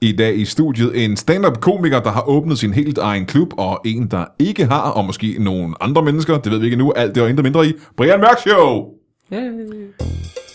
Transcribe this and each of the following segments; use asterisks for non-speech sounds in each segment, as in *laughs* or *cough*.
I dag i studiet en stand-up-komiker, der har åbnet sin helt egen klub, og en, der ikke har, og måske nogle andre mennesker, det ved vi ikke nu, alt det og intet mindre i, Brian Mørk Show! Yay.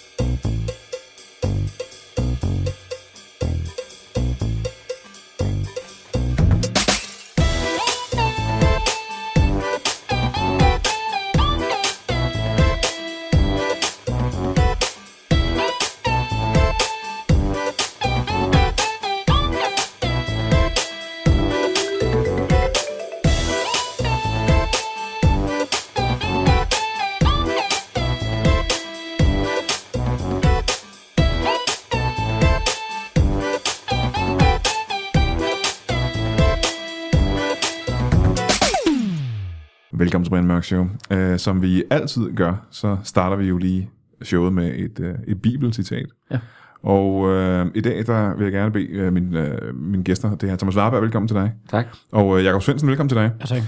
Show. Uh, som vi altid gør, så starter vi jo lige showet med et, uh, et bibelcitat. Ja. Og uh, i dag der vil jeg gerne bede uh, min, uh, mine gæster, det er Thomas Warberg, velkommen til dig. Tak. Og uh, Jakob Svendsen, velkommen til dig. Ja, tak.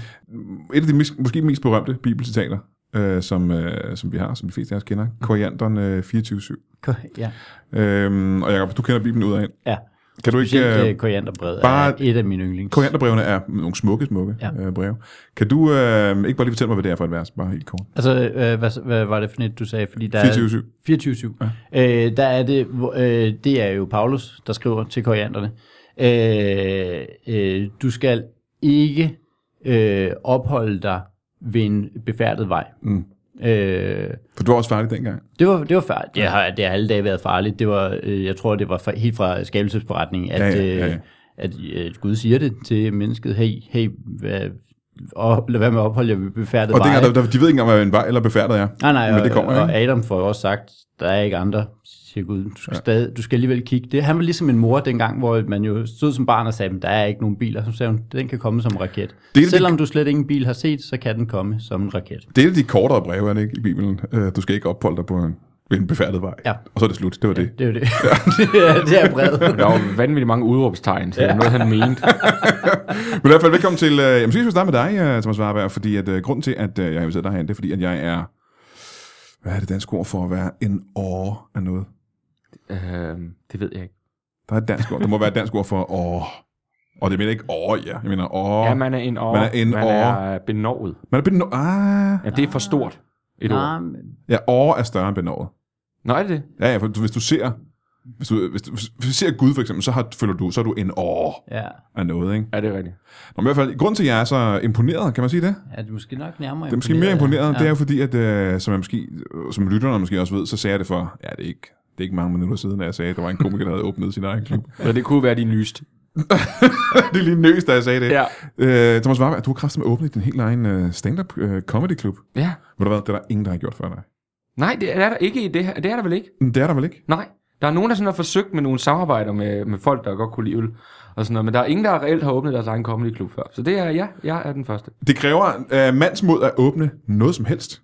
Et af de mis- måske mest berømte bibelcitater, uh, som, uh, som vi har, som de fleste af os kender, Korianderen uh, 24-7. Ja. Øhm, og Jacob, du kender Bibelen ud af. ja. Kan du ikke... Specielt Øh, uh, korianderbrevet bare- er et af mine yndlings. Korianderbrevene er nogle smukke, smukke Ja. øh, breve. Kan du øh, ikke bare lige fortælle mig, hvad det er for et vers? Bare helt kort. Altså, øh, hvad, hvad var det for et, du sagde? Fordi der er 24-7. 24-7. Ja. Øh, der er det, øh, det er jo Paulus, der skriver til korianderne. Øh, øh, du skal ikke øh, opholde dig ved en befærdet vej. Mm. Øh, For du var også færdig dengang. det var, det var farligt. Det har, det har alle dage været farligt. Det var, øh, jeg tror, det var fra, helt fra skabelsesberetningen, at, Ja, ja, ja, ja. øh, at øh, Gud siger det til mennesket. Hey, hey, hvad, og lad være med at opholde jer ved befærdet Og vej. dengang, der, der, de ved ikke engang, hvad en vej eller befærdet er. Nej, nej, Men og, det kommer, og ikke? Adam får jo også sagt, der er ikke andre, siger Gud. Du skal, ja. stadig, du skal alligevel kigge. Det, han var ligesom en mor dengang, hvor man jo stod som barn og sagde, der er ikke nogen biler. Så sagde hun, den kan komme som en raket. Det det- Selvom du slet ingen bil har set, så kan den komme som en raket. Det er de kortere breve, er det ikke, i Bibelen? Øh, du skal ikke opholde dig på en, ved en befærdet vej. Ja. Og så er det slut. Det var det. Det er jo det. *laughs* det, er, det er brevet. *laughs* Der var vanvittigt mange udråbstegn, så det var noget, han mente. *laughs* Men i hvert fald velkommen til... Øh, jeg måske skal starte med dig, øh, Thomas Warberg, fordi at, øh, grunden til, at øh, jeg har inviteret dig herhen, det er fordi, at jeg er... Hvad er det danske ord for at være en åre af noget? Øh, det ved jeg ikke. Der er et dansk ord. Der må være et dansk ord for åre. Og det mener ikke åre, ja. Jeg mener åre. Ja, man er en år. Man er en man år. er benovet. Man er beno- ah. Ja, det er for stort et Nej, ord. men- Ja, åre er større end benovet. Nå, er det det? Ja, ja, for hvis du ser... Hvis du, hvis, du, hvis du ser Gud for eksempel, så har, føler du, så er du en åre ja. af noget, ikke? Ja, det er rigtigt. Nå, men i hvert fald, grunden til, at jeg er så imponeret, kan man sige det? ja, det er måske nok nærmere Det er måske mere imponeret, Ja. det er jo fordi, at øh, som, jeg måske, som lytterne måske også ved, så sagde jeg det for, ja, det er ikke, det er ikke mange minutter siden, at jeg sagde, at der var en komiker, der havde åbnet sin egen klub. Så det kunne være de nyeste. *laughs* det er lige nøs, da jeg sagde det. Ja. Øh, Thomas Warberg, du har kraftigt med åbnet din helt egen øh, stand-up øh, comedy klub. Ja. Ved du hvad, det er der ingen, der har gjort før dig. Nej, det er der ikke i det her. Det er der vel ikke? Men Det er der vel ikke? Nej. Der er nogen, der sådan har forsøgt med nogle samarbejder med, med folk, der godt kunne lide øl. Og sådan noget, men der er ingen, der reelt har åbnet deres egen comedy klub før. Så det er, ja, jeg er den første. Det kræver øh, mandsmod at åbne noget som helst.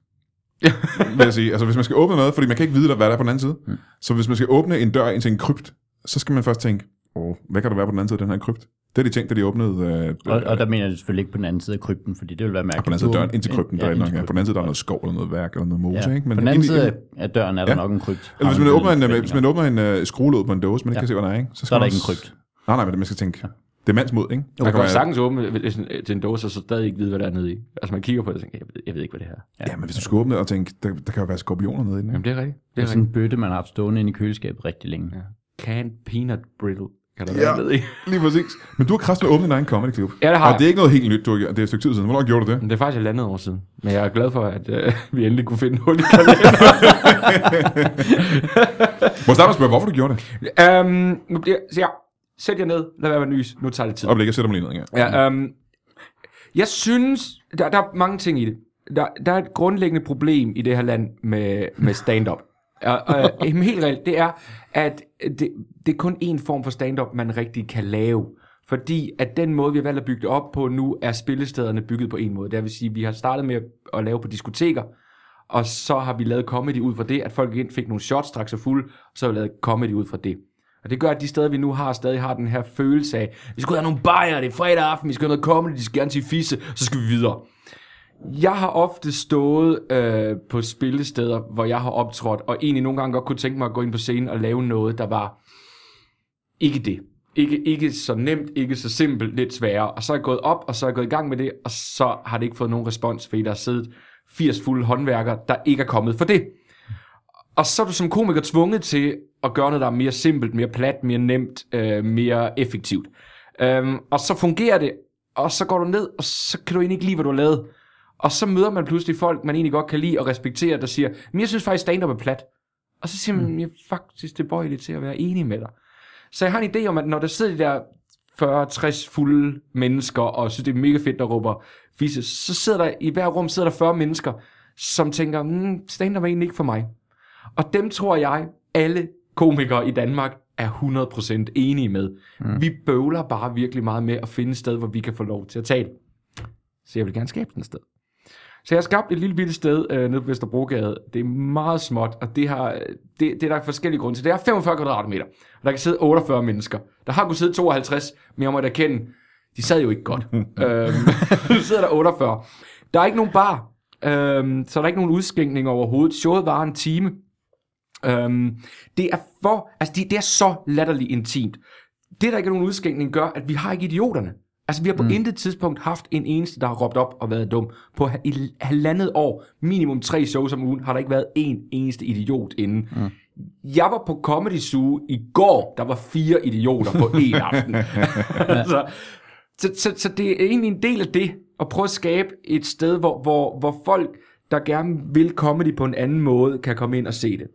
Vil jeg sige. Altså, hvis man skal åbne noget, fordi man kan ikke vide, hvad der er på den anden side. Mm. Så hvis man skal åbne en dør ind til en krypt, så skal man først tænke, åh, hvad kan der være på den anden side af den her krypt? Det er de ting, da de åbnede øh, Og, og der mener jeg selvfølgelig ikke på den anden side af krypten, fordi det vil være mærkeligt. på den anden side af døren, ind til krypten. Ja, Ja, der er, på den anden side der er noget skov eller noget værk eller noget mose, Ja. ikke? Men på den anden side af- døren er der Ja. nok en krypt. eller hvis Har man, åbner en, øh, hvis man åbner en øh, skruelåd på en dåse, man ikke Ja. kan se, hvad der er, ikke? Så er der man ikke en krypt. Nej, nej, men man skal tænke, det er mandsmod, ikke? Man kan godt sagtens åbne til en dåse, og så stadig ikke vide, hvad der er nede i. Altså man kigger på det og tænker, jeg ved, jeg ved ikke, hvad det her er. Ja, men hvis du skal åbne og tænke, der, der kan jo være skorpioner nede i den. Jamen det er rigtigt. Det Det er er sådan en bøtte, man har haft stående inde i køleskabet rigtig længe. Ja. Canned peanut brittle. Kan der Ja. være nede i? *laughs* Lige præcis. Men du har kraftigt åbnet din egen comedy club. Ja, det har Og jeg. det er ikke noget helt nyt, du har gjort. Det er et stykke tid siden. Hvornår gjorde du det? Men det er faktisk et andet år siden. Men jeg er glad for, at øh, *laughs* vi endelig kunne finde hul i *laughs* kalenderen. Må jeg starte med at spørge, hvorfor du gjorde det? um, bliver, så ja, sæt jer ned. Lad være med nys. Nu tager det tid. Øjeblik, jeg sætter mig lige ned igen. Ja, um, jeg synes, der, der er mange ting i det. Der, der er et grundlæggende problem i det her land med, med stand-up. *laughs* Og, og, jamen, helt reelt, det er, at det, det er kun én form for stand-up, man rigtig kan lave. Fordi at den måde, vi har valgt at bygge det op på nu, er spillestederne bygget på en måde. Det vil sige, at vi har startet med at lave på diskoteker, og så har vi lavet comedy ud fra det, at folk ind fik nogle shots, straks så fuld, og så har vi lavet comedy ud fra det. Og det gør, at de steder, vi nu har, stadig har den her følelse af, vi skal ud have nogle bajer, det er fredag aften, vi skal have noget comedy, de skal gerne sige fisse, så skal vi videre. Jeg har ofte stået øh, på spillesteder, hvor jeg har optrådt, og egentlig nogle gange godt kunne tænke mig at gå ind på scenen og lave noget, der var ikke det. ikke, ikke så nemt, ikke så simpelt, lidt sværere. Og så er jeg gået op, og så er jeg gået i gang med det, og så har det ikke fået nogen respons, fordi der har siddet 80 fulde håndværkere, der ikke er kommet for det. Og så er du som komiker tvunget til at gøre noget, der er mere simpelt, mere plat, mere nemt, øh, mere effektivt. Øhm, og så fungerer det, og så går du ned, og så kan du egentlig ikke lide, hvad du har lavet. Og så møder man pludselig folk, man egentlig godt kan lide og respektere, der siger, men jeg synes faktisk, stand-up er plat. Og så siger man, jeg er faktisk tilbøjelig til at være enig med dig. Så jeg har en idé om, at når der sidder de der 40-60 fulde mennesker, og synes, det er mega fedt, der råber fisse, så sidder der i hver rum sidder der 40 mennesker, som tænker, mm, stand-up er egentlig ikke for mig. Og dem tror jeg, alle komikere i Danmark er 100% enige med. Mm. Vi bøvler bare virkelig meget med at finde et sted, hvor vi kan få lov til at tale. Så jeg vil gerne skabe den sted. Så jeg har skabt et lille bitte sted øh, nede på Vesterbrogade. Det er meget småt, og det, har, det, det er der forskellige grunde til. Det er 45 kvadratmeter, og der kan sidde 48 mennesker. Der har kunnet sidde 52, men jeg må da kende, de sad jo ikke godt. *laughs* øhm, *laughs* nu sidder der 48. Der er ikke nogen bar, øhm, så der er ikke nogen udskænkning overhovedet. Showet var en time. Øhm, det er for, altså det, det er så latterligt intimt. Det, der ikke er nogen udskænkning, gør, at vi har ikke idioterne. Altså, vi har på mm. intet tidspunkt haft en eneste, der har råbt op og været dum. På i halvandet år, minimum tre shows om ugen, har der ikke været en eneste idiot inde. Mm. Jeg var på Comedy Zoo i går, der var fire idioter på en *laughs* aften. altså, så, så, så det er egentlig en del af det, at prøve at skabe et sted, hvor, hvor, hvor folk, der gerne vil comedy på en anden måde, kan komme ind og se det.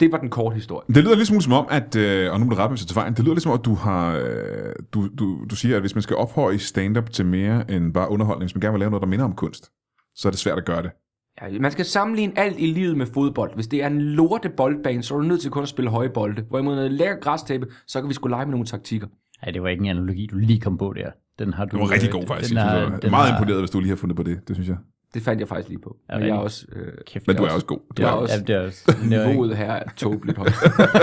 Det var den korte historie. Det lyder ligesom som om, at, øh, og nu må du rette mig til vejen, det lyder ligesom om, at du har, øh, du, du, du siger, at hvis man skal ophøje stand-up til mere end bare underholdning, hvis man gerne vil lave noget, der minder om kunst, så er det svært at gøre det. Ja, man skal sammenligne alt i livet med fodbold. Hvis det er en lorte boldbane, så er du nødt til kun at spille høje bolde. Hvorimod noget lækker græstæppe, så kan vi skulle lege med nogle taktikker. Nej, det var ikke en analogi, du lige kom på der. Den har du, Det var rigtig god faktisk. Den Den har, er, den meget har, imponeret, hvis du lige har fundet på det, det synes jeg. Det fandt jeg faktisk lige på. Men jeg er også... Øh, Kæft, Men du det er også god. Du Jeg er også. Ja, det er også, er jo niveauet her er tåbeligt højt.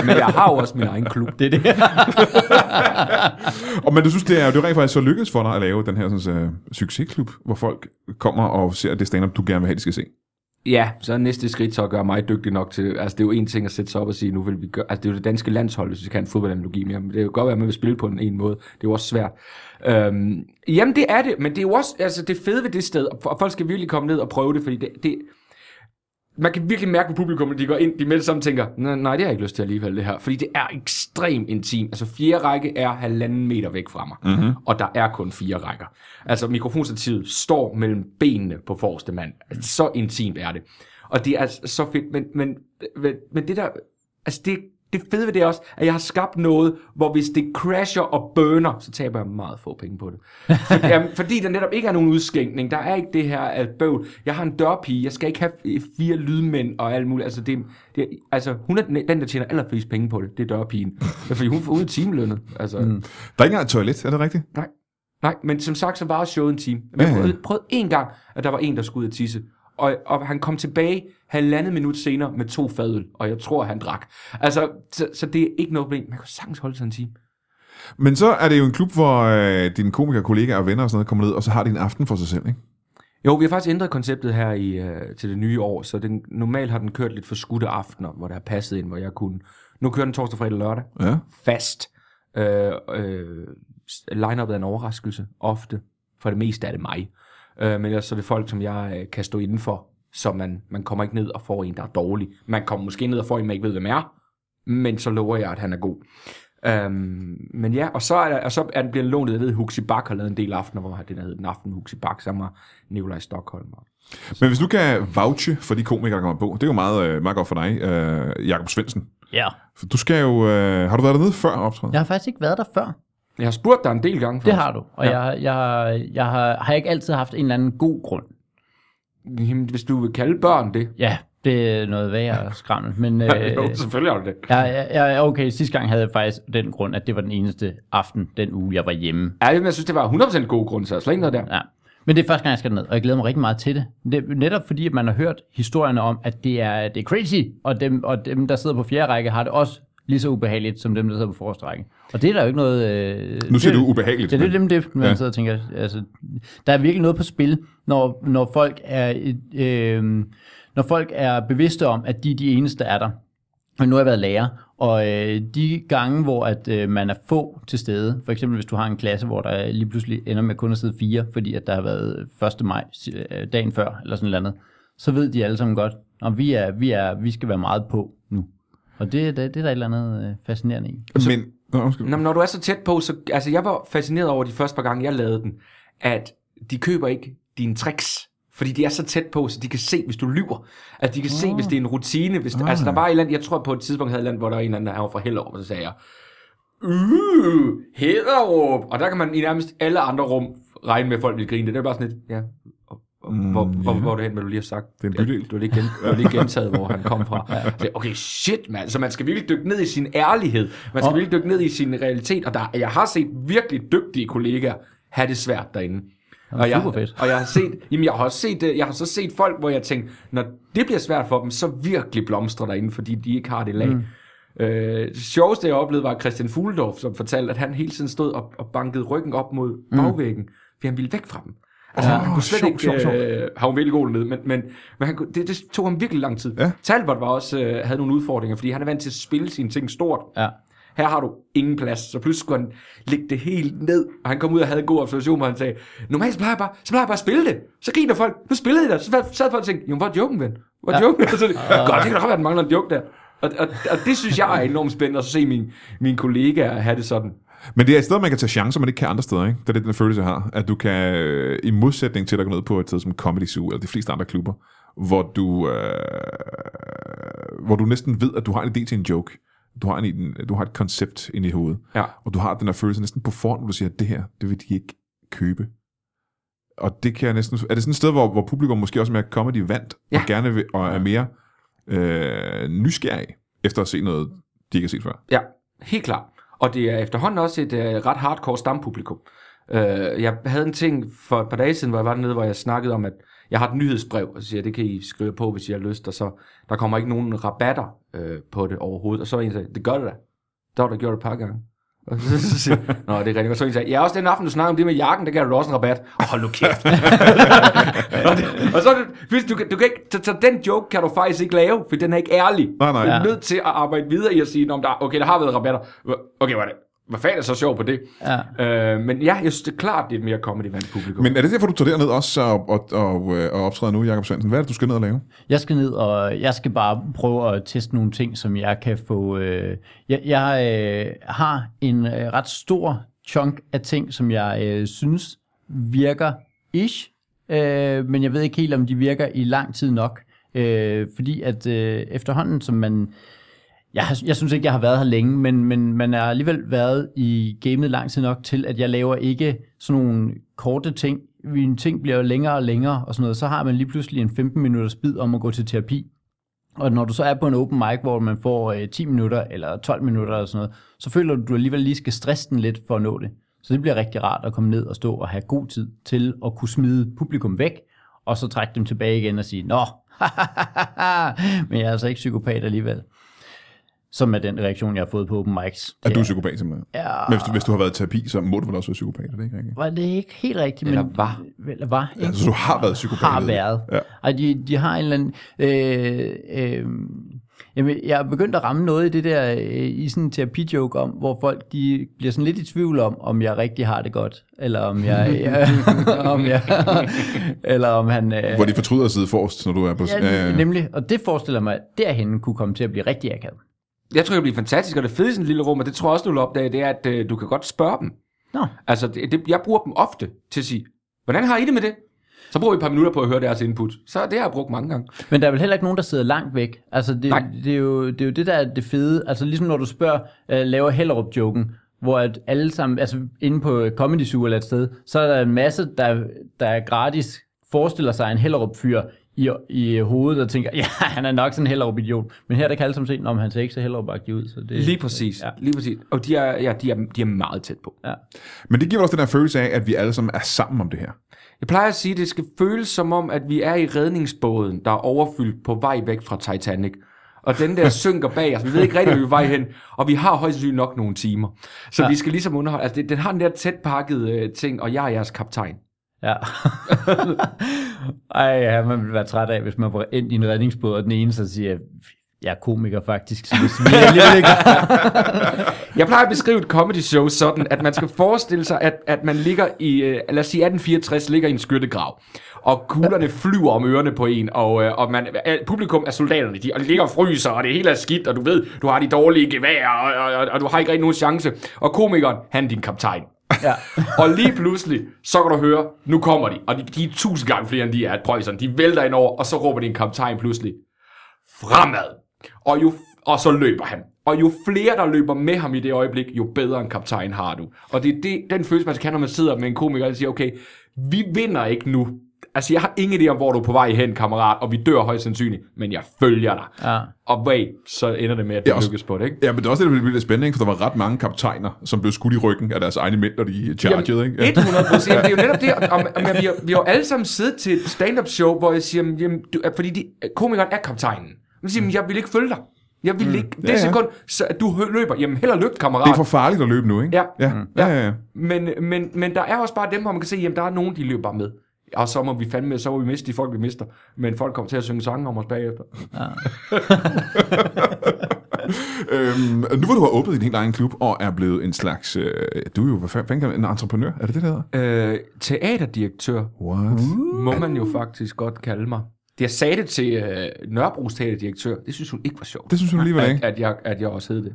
Men jeg har jo også min egen klub. det er det. *laughs* Og, men du synes, det er, det er rent faktisk så lykkedes for dig at lave den her sådan, uh, succesklub, hvor folk kommer og ser det stand-up, du gerne vil have, de skal se. Ja, så er næste skridt så at gøre mig dygtig nok til... Altså, det er jo en ting at sætte sig op og sige, nu vil vi gøre... Altså, det er jo det danske landshold, hvis vi kan en fodboldanalogi mere. Men det kan jo godt være, at man vil spille på en, en måde. Det er jo også svært. Øhm, jamen, det er det. Men det er jo også... Altså, det fede ved det sted, og folk skal virkelig komme ned og prøve det, fordi det... det man kan virkelig mærke på publikum, at de går ind, de med det samme tænker, nej, nej, det har jeg ikke lyst til alligevel, det her. Fordi det er ekstremt intimt. Altså, fjerde række er halvanden meter væk fra mig. Mm-hmm. Og der er kun fire rækker. Altså, mikrofonstativet står mellem benene på forreste mand. Altså, så intimt er det. Og det er så fedt. Men, men, men, men det der... Altså, det, det fede ved det er også, at jeg har skabt noget, hvor hvis det crasher og burner, så taber jeg meget få penge på det. *laughs* For, jamen, fordi der netop ikke er nogen udskænkning. Der er ikke det her at bøvl. Jeg har en dørpige. Jeg skal ikke have fire lydmænd og alt muligt. Altså, det, det, altså hun er den, der tjener allerflest penge på det. Det er dørpigen. Fordi hun får ud timelønnet. Altså, mm. Der er ikke engang et toilet, er det rigtigt? Nej. Nej, men som sagt, så var showet en time. Men jeg prøvede, prøvede en gang, at der var en, der skulle ud og tisse. Og, og han kom tilbage halvandet minut senere med to fadøl, og jeg tror, han drak. Altså, så, så det er ikke noget problem. Man kan sagtens holde sig en time. Men så er det jo en klub, hvor øh, dine komikerkollegaer og venner og sådan noget kommer ned, og så har de en aften for sig selv, ikke? Jo, vi har faktisk ændret konceptet her i, øh, til det nye år, så den, normalt har den kørt lidt for skudte aftener, hvor der er passet ind, hvor jeg kunne... Nu kører den torsdag, fredag og lørdag. Ja. Fast. Øh, øh, line-upet er en overraskelse, ofte. For det meste er det mig. Øh, men ellers så er det folk, som jeg øh, kan stå indenfor, så man, man kommer ikke ned og får en, der er dårlig. Man kommer måske ned og får en, man ikke ved, hvem er, men så lover jeg, at han er god. Øhm, men ja, og så er, der, og så er den bliver lånet, jeg ved, Huxi Bak har lavet en del aftener, hvor den hedder den aften Huxi Bak, sammen med Nikolaj Stockholm. Og Men hvis du kan vouche for de komikere, der kommer på, det er jo meget, øh, meget godt for dig, øh, Jakob Svendsen. ja. For Du skal jo... Øh, har du været dernede før optræden? Jeg har faktisk ikke været der før. Jeg har spurgt dig en del gange. Det har du. Og ja. jeg, jeg, jeg har, har ikke altid haft en eller anden god grund. Hvis du vil kalde børn det. Ja, det er noget værre skrammel. Men *laughs* øh, jo, selvfølgelig har du det. ja, ja, ja, okay, sidste gang havde jeg faktisk den grund, at det var den eneste aften, den uge, jeg var hjemme. Ja, men jeg synes, det var 100% god grund, så jeg slet ikke noget der. Ja. Men det er første gang, jeg skal ned, og jeg glæder mig rigtig meget til det. det er netop fordi, at man har hørt historierne om, at det er, det er crazy, og dem, og dem, der sidder på fjerde række, har det også lige så ubehageligt, som dem, der sidder på forreste række. Og det er der jo ikke noget... Øh, Nu siger det, du ubehageligt. Ja, det er dem, det, man Ja. sidder og tænker, altså, der er virkelig noget på spil, når, når folk er, øh, når folk er bevidste om, at de er de eneste, der er der. Men nu har jeg været lærer, og øh, de gange, hvor at øh, man er få til stede, for eksempel hvis du har en klasse, hvor der lige pludselig ender med kun at sidde fire, fordi at der har været 1. maj øh, dagen før, eller sådan noget andet, så ved de alle sammen godt, at vi, er, vi, er, vi skal være meget på. Og det, det, det er der et eller andet øh, fascinerende i. Men, Nå, undskyld. Nå, men når du er så tæt på, så... Altså, jeg var fascineret over de første par gange, jeg lavede den, at de køber ikke dine tricks. Fordi de er så tæt på, så de kan se, hvis du lyver. Altså, de kan oh. se, hvis det er en rutine. Hvis det, Altså, der var et eller andet, jeg tror på et tidspunkt havde et eller andet, hvor der var en eller anden, der var fra Hellerup, og så sagde jeg, Uh, Hellerup! Og der kan man i nærmest alle andre rum regne med, at folk vil grine. Det er bare sådan lidt, ja, mm, hvor, hvor, hvor er det hen, hvad du lige har sagt? Det er en bydel. Ja, du har lige, gen, du har lige gentaget, hvor han kom fra. Så, okay, shit, mand. Så man skal virkelig dykke ned i sin ærlighed. Man skal Og- virkelig dykke ned i sin realitet. Og der, jeg har set virkelig dygtige kollegaer have det svært derinde. Og jeg, fedt. og jeg har set, jamen jeg har også set, øh, jeg har så set folk, hvor jeg tænkte, når det bliver svært for dem, så virkelig blomstrer derinde, fordi de ikke har det lag. Mm. Øh, det sjoveste, jeg oplevede, var Christian Fuldorf, som fortalte, at han hele tiden stod og, og bankede ryggen op mod bagvæggen, fordi han ville væk fra dem. Altså, Åh, han kunne slet sjovt, ikke, sjovt, sjovt. øh, han var virkelig god ned, men, men, men han, det, det tog ham virkelig lang tid. Ja. Talbot var også, øh, havde nogle udfordringer, fordi han er vant til at spille sine ting stort. Ja. Her har du ingen plads, så pludselig skulle han lægge det helt ned, og han kom ud og havde en god observation, hvor han sagde, normalt så plejer jeg bare, så plejer jeg bare at spille det. Så griner folk, nu spillede I det, så sad folk og tænkte, jo, hvor er joken, ven? Hvor er joken? *laughs* så, det, godt, det kan da godt være, at den mangler en joke der. Og, og, og, det synes jeg er enormt spændende, at se mine, mine kollegaer have det sådan. Men det er et sted, man kan tage chancer, man ikke kan andre steder, ikke? Det er det, den følelse, jeg har. At du kan, i modsætning til at gå ned på et sted som Comedy Zoo, eller de fleste andre klubber, hvor du, øh, hvor du næsten ved, at du har en idé til en joke. Du har, en, du har et koncept ind i hovedet. Ja. Og du har den der følelse næsten på forhånd, hvor du siger, at det her, det vil de ikke købe. Og det kan jeg næsten... Er det sådan et sted, hvor, hvor publikum måske også er mere comedy vant, Ja. og gerne vil, og er mere øh, nysgerrig efter at se noget, de ikke har set før? Ja, helt klart. Og det er efterhånden også et øh, ret hardcore stampublikum. Øh, jeg havde en ting for et par dage siden, hvor jeg var dernede, hvor jeg snakkede om, at jeg har et nyhedsbrev, og så siger det kan I skrive på, hvis I har lyst, og så der kommer ikke nogen rabatter øh, på det overhovedet. Og så er en, sagde, det gør det da. Der var der gjort et par gange. *laughs* Og så, så siger Nå, det er rigtigt. Og så var sagde, ja, også den aften, du snakker om det med jakken, der gav du også en rabat. Og hold nu kæft. *laughs* og, det, og så hvis du, kan- du kan ikke, så, så, den joke kan du faktisk ikke lave, for den er ikke ærlig. Nej, nej. Du er Ja. nødt til at arbejde videre i at sige, om der, okay, der har været rabatter. Okay, hvad er det? Hvad fanden er så sjovt på det? Ja. Øh, men ja, jeg synes, det er klart, det er et mere comedy vant publikum. Men er det derfor, du tager derned også og, og, og, og optræder nu, Jakob Svendsen? Hvad er det, du skal ned og lave? Jeg skal ned, og jeg skal bare prøve at teste nogle ting, som jeg kan få... Øh, jeg jeg øh, har en øh, ret stor chunk af ting, som jeg øh, synes virker ish, øh, men jeg ved ikke helt, om de virker i lang tid nok. Øh, fordi at øh, efterhånden, som man... Jeg, har- jeg synes ikke, jeg har været her længe, men, men man har alligevel været i gamet lang tid nok til, at jeg laver ikke sådan nogle korte ting. Mine ting bliver jo længere og længere og sådan noget. Så har man lige pludselig en 15 minutters bid om at gå til terapi. Og når du så er på en open mic, hvor man får øh, 10 minutter eller 12 minutter eller sådan noget, så føler du, at du alligevel lige skal stresse den lidt for at nå det. Så det bliver rigtig rart at komme ned og stå og have god tid til at kunne smide publikum væk, og så trække dem tilbage igen og sige, Nå, *laughs* men jeg er altså ikke psykopat alligevel. Som er den reaktion, jeg har fået på open mics. Er du psykopat simpelthen? Ja, Men hvis du, hvis du har været i terapi, så må du vel også være psykopat, er det ikke rigtigt? var det ikke helt rigtigt, Eller men... var. Eller var, ikke? Altså, du har været psykopat. har været. Ja. Og de, de har en eller anden... Øh, øh, jamen, jeg er begyndt at ramme noget i det der, øh, i sådan en terapijoke om, hvor folk de bliver sådan lidt i tvivl om, om jeg rigtig har det godt, eller om jeg... *laughs* jeg *laughs* om jeg eller om han... Øh, Hvor de fortryder at sidde forrest, når du er på... ja, nemlig, og det forestiller mig, at derhen kunne komme til at blive rigtig akavet. Jeg tror, det bliver fantastisk, og det fede i sådan et lille rum, og det tror jeg også, du vil opdage, det er, at øh, du kan godt spørge dem. Nå, Altså, det, det, jeg bruger dem ofte til at sige, hvordan har I det med det? Så bruger vi et par minutter på at høre deres input. Så det har jeg brugt mange gange. Men der er vel heller ikke nogen, der sidder langt væk. Altså, det, Nej. det, er, jo, det er jo det, der er det fede. Altså, ligesom når du spørger, uh, laver Hellerup-joken, hvor at alle sammen, altså inde på Comedy Zoo eller et sted, så er der en masse, der, der er gratis, forestiller sig en Hellerup-fyr i, i hovedet og tænker, *laughs* ja, han er nok sådan en Hellerup-idiot. Men her er der kan alle sammen se, om han ser ikke så hellerup ud. Så det, Lige præcis. Ja. Lige præcis. Og de er, ja, de, er, de er meget tæt på. Ja. Men det giver også den her følelse af, at vi alle sammen er sammen om det her. Jeg plejer at sige, at det skal føles som om, at vi er i redningsbåden, der er overfyldt på vej væk fra Titanic. Og den der *laughs* synker bag os. Vi ved ikke rigtig, hvor vi er vej hen. Og vi har højst sandsynligt nok nogle timer. Så ja. vi skal ligesom underholde. Altså, det, den har den der tæt pakkede øh, ting, og jeg er jeres kaptajn. Ja. *laughs* Ej, ja, man ville være træt af, hvis man var ind i en redningsbåd, og den ene så siger, Jeg er komiker faktisk, så hvis vi lidt. ikke... *laughs* Jeg plejer at beskrive et comedy show sådan, at man skal forestille sig, at, at man ligger i, øh, lad os sige 1864, ligger i en skyttegrav. Og kuglerne flyver om ørerne på en, og, øh, og man, publikum er soldaterne, de, og de ligger og fryser, og det hele er skidt, og du ved, du har de dårlige geværer, og, og, og, og du har ikke rigtig nogen chance. Og komikeren, han er din kaptajn. Ja. *laughs* og lige pludselig, så kan du høre, nu kommer de, og de, de er tusind gange flere, end de er, prøjserne. De vælter ind over, og så råber din kaptajn pludselig, fremad. Og, jo, og så løber han. Og jo flere, der løber med ham i det øjeblik, jo bedre en kaptajn har du. Og det er det, den følelse, man kan, når man sidder med en komiker og siger, okay, vi vinder ikke nu. Altså, jeg har ingen idé om, hvor du er på vej hen, kammerat, og vi dør højst sandsynligt, men jeg følger dig. Ja. Og wait, så ender det med, at Ja, det også- lykkes på det, ikke? Ja, men det er også det, der bliver lidt spændende, ikke? for der var ret mange kaptajner, som blev skudt i ryggen af deres egne mænd, når de chargede. Ikke? Ja. 100 procent. Det er jo netop det. Og, og, *laughs* og, vi, har, vi har jo alle sammen siddet til et stand-up show, hvor jeg siger, jamen, du, fordi de, komikeren er kaptajnen. Man siger, mm. jeg vil ikke følge dig. Jeg vil ikke. Det Ja, ja. sekund, så at du løber. Jamen, held og lykke, kammerat. Det er for farligt at løbe nu, ikke? Ja. Ja, ja, ja. ja. Men, men, men der er også bare dem, hvor man kan se, jamen der er nogen, de løber bare med. Og så må vi fandme, så må vi miste de folk, vi mister. Men folk kommer til at synge sange om os bagefter. *laughs* Øhm, nu hvor du har åbnet din helt egen klub, og er blevet en slags, øh, du er jo, hvad fanden kan man- en entreprenør, er det det, der hedder? Øh, teaterdirektør What? må man jo faktisk godt kalde mig. Jeg sagde det til øh, Nørrebros teaterdirektør. Det synes hun ikke var sjovt. Det synes hun alligevel at, ikke. at, jeg, at jeg også hed det.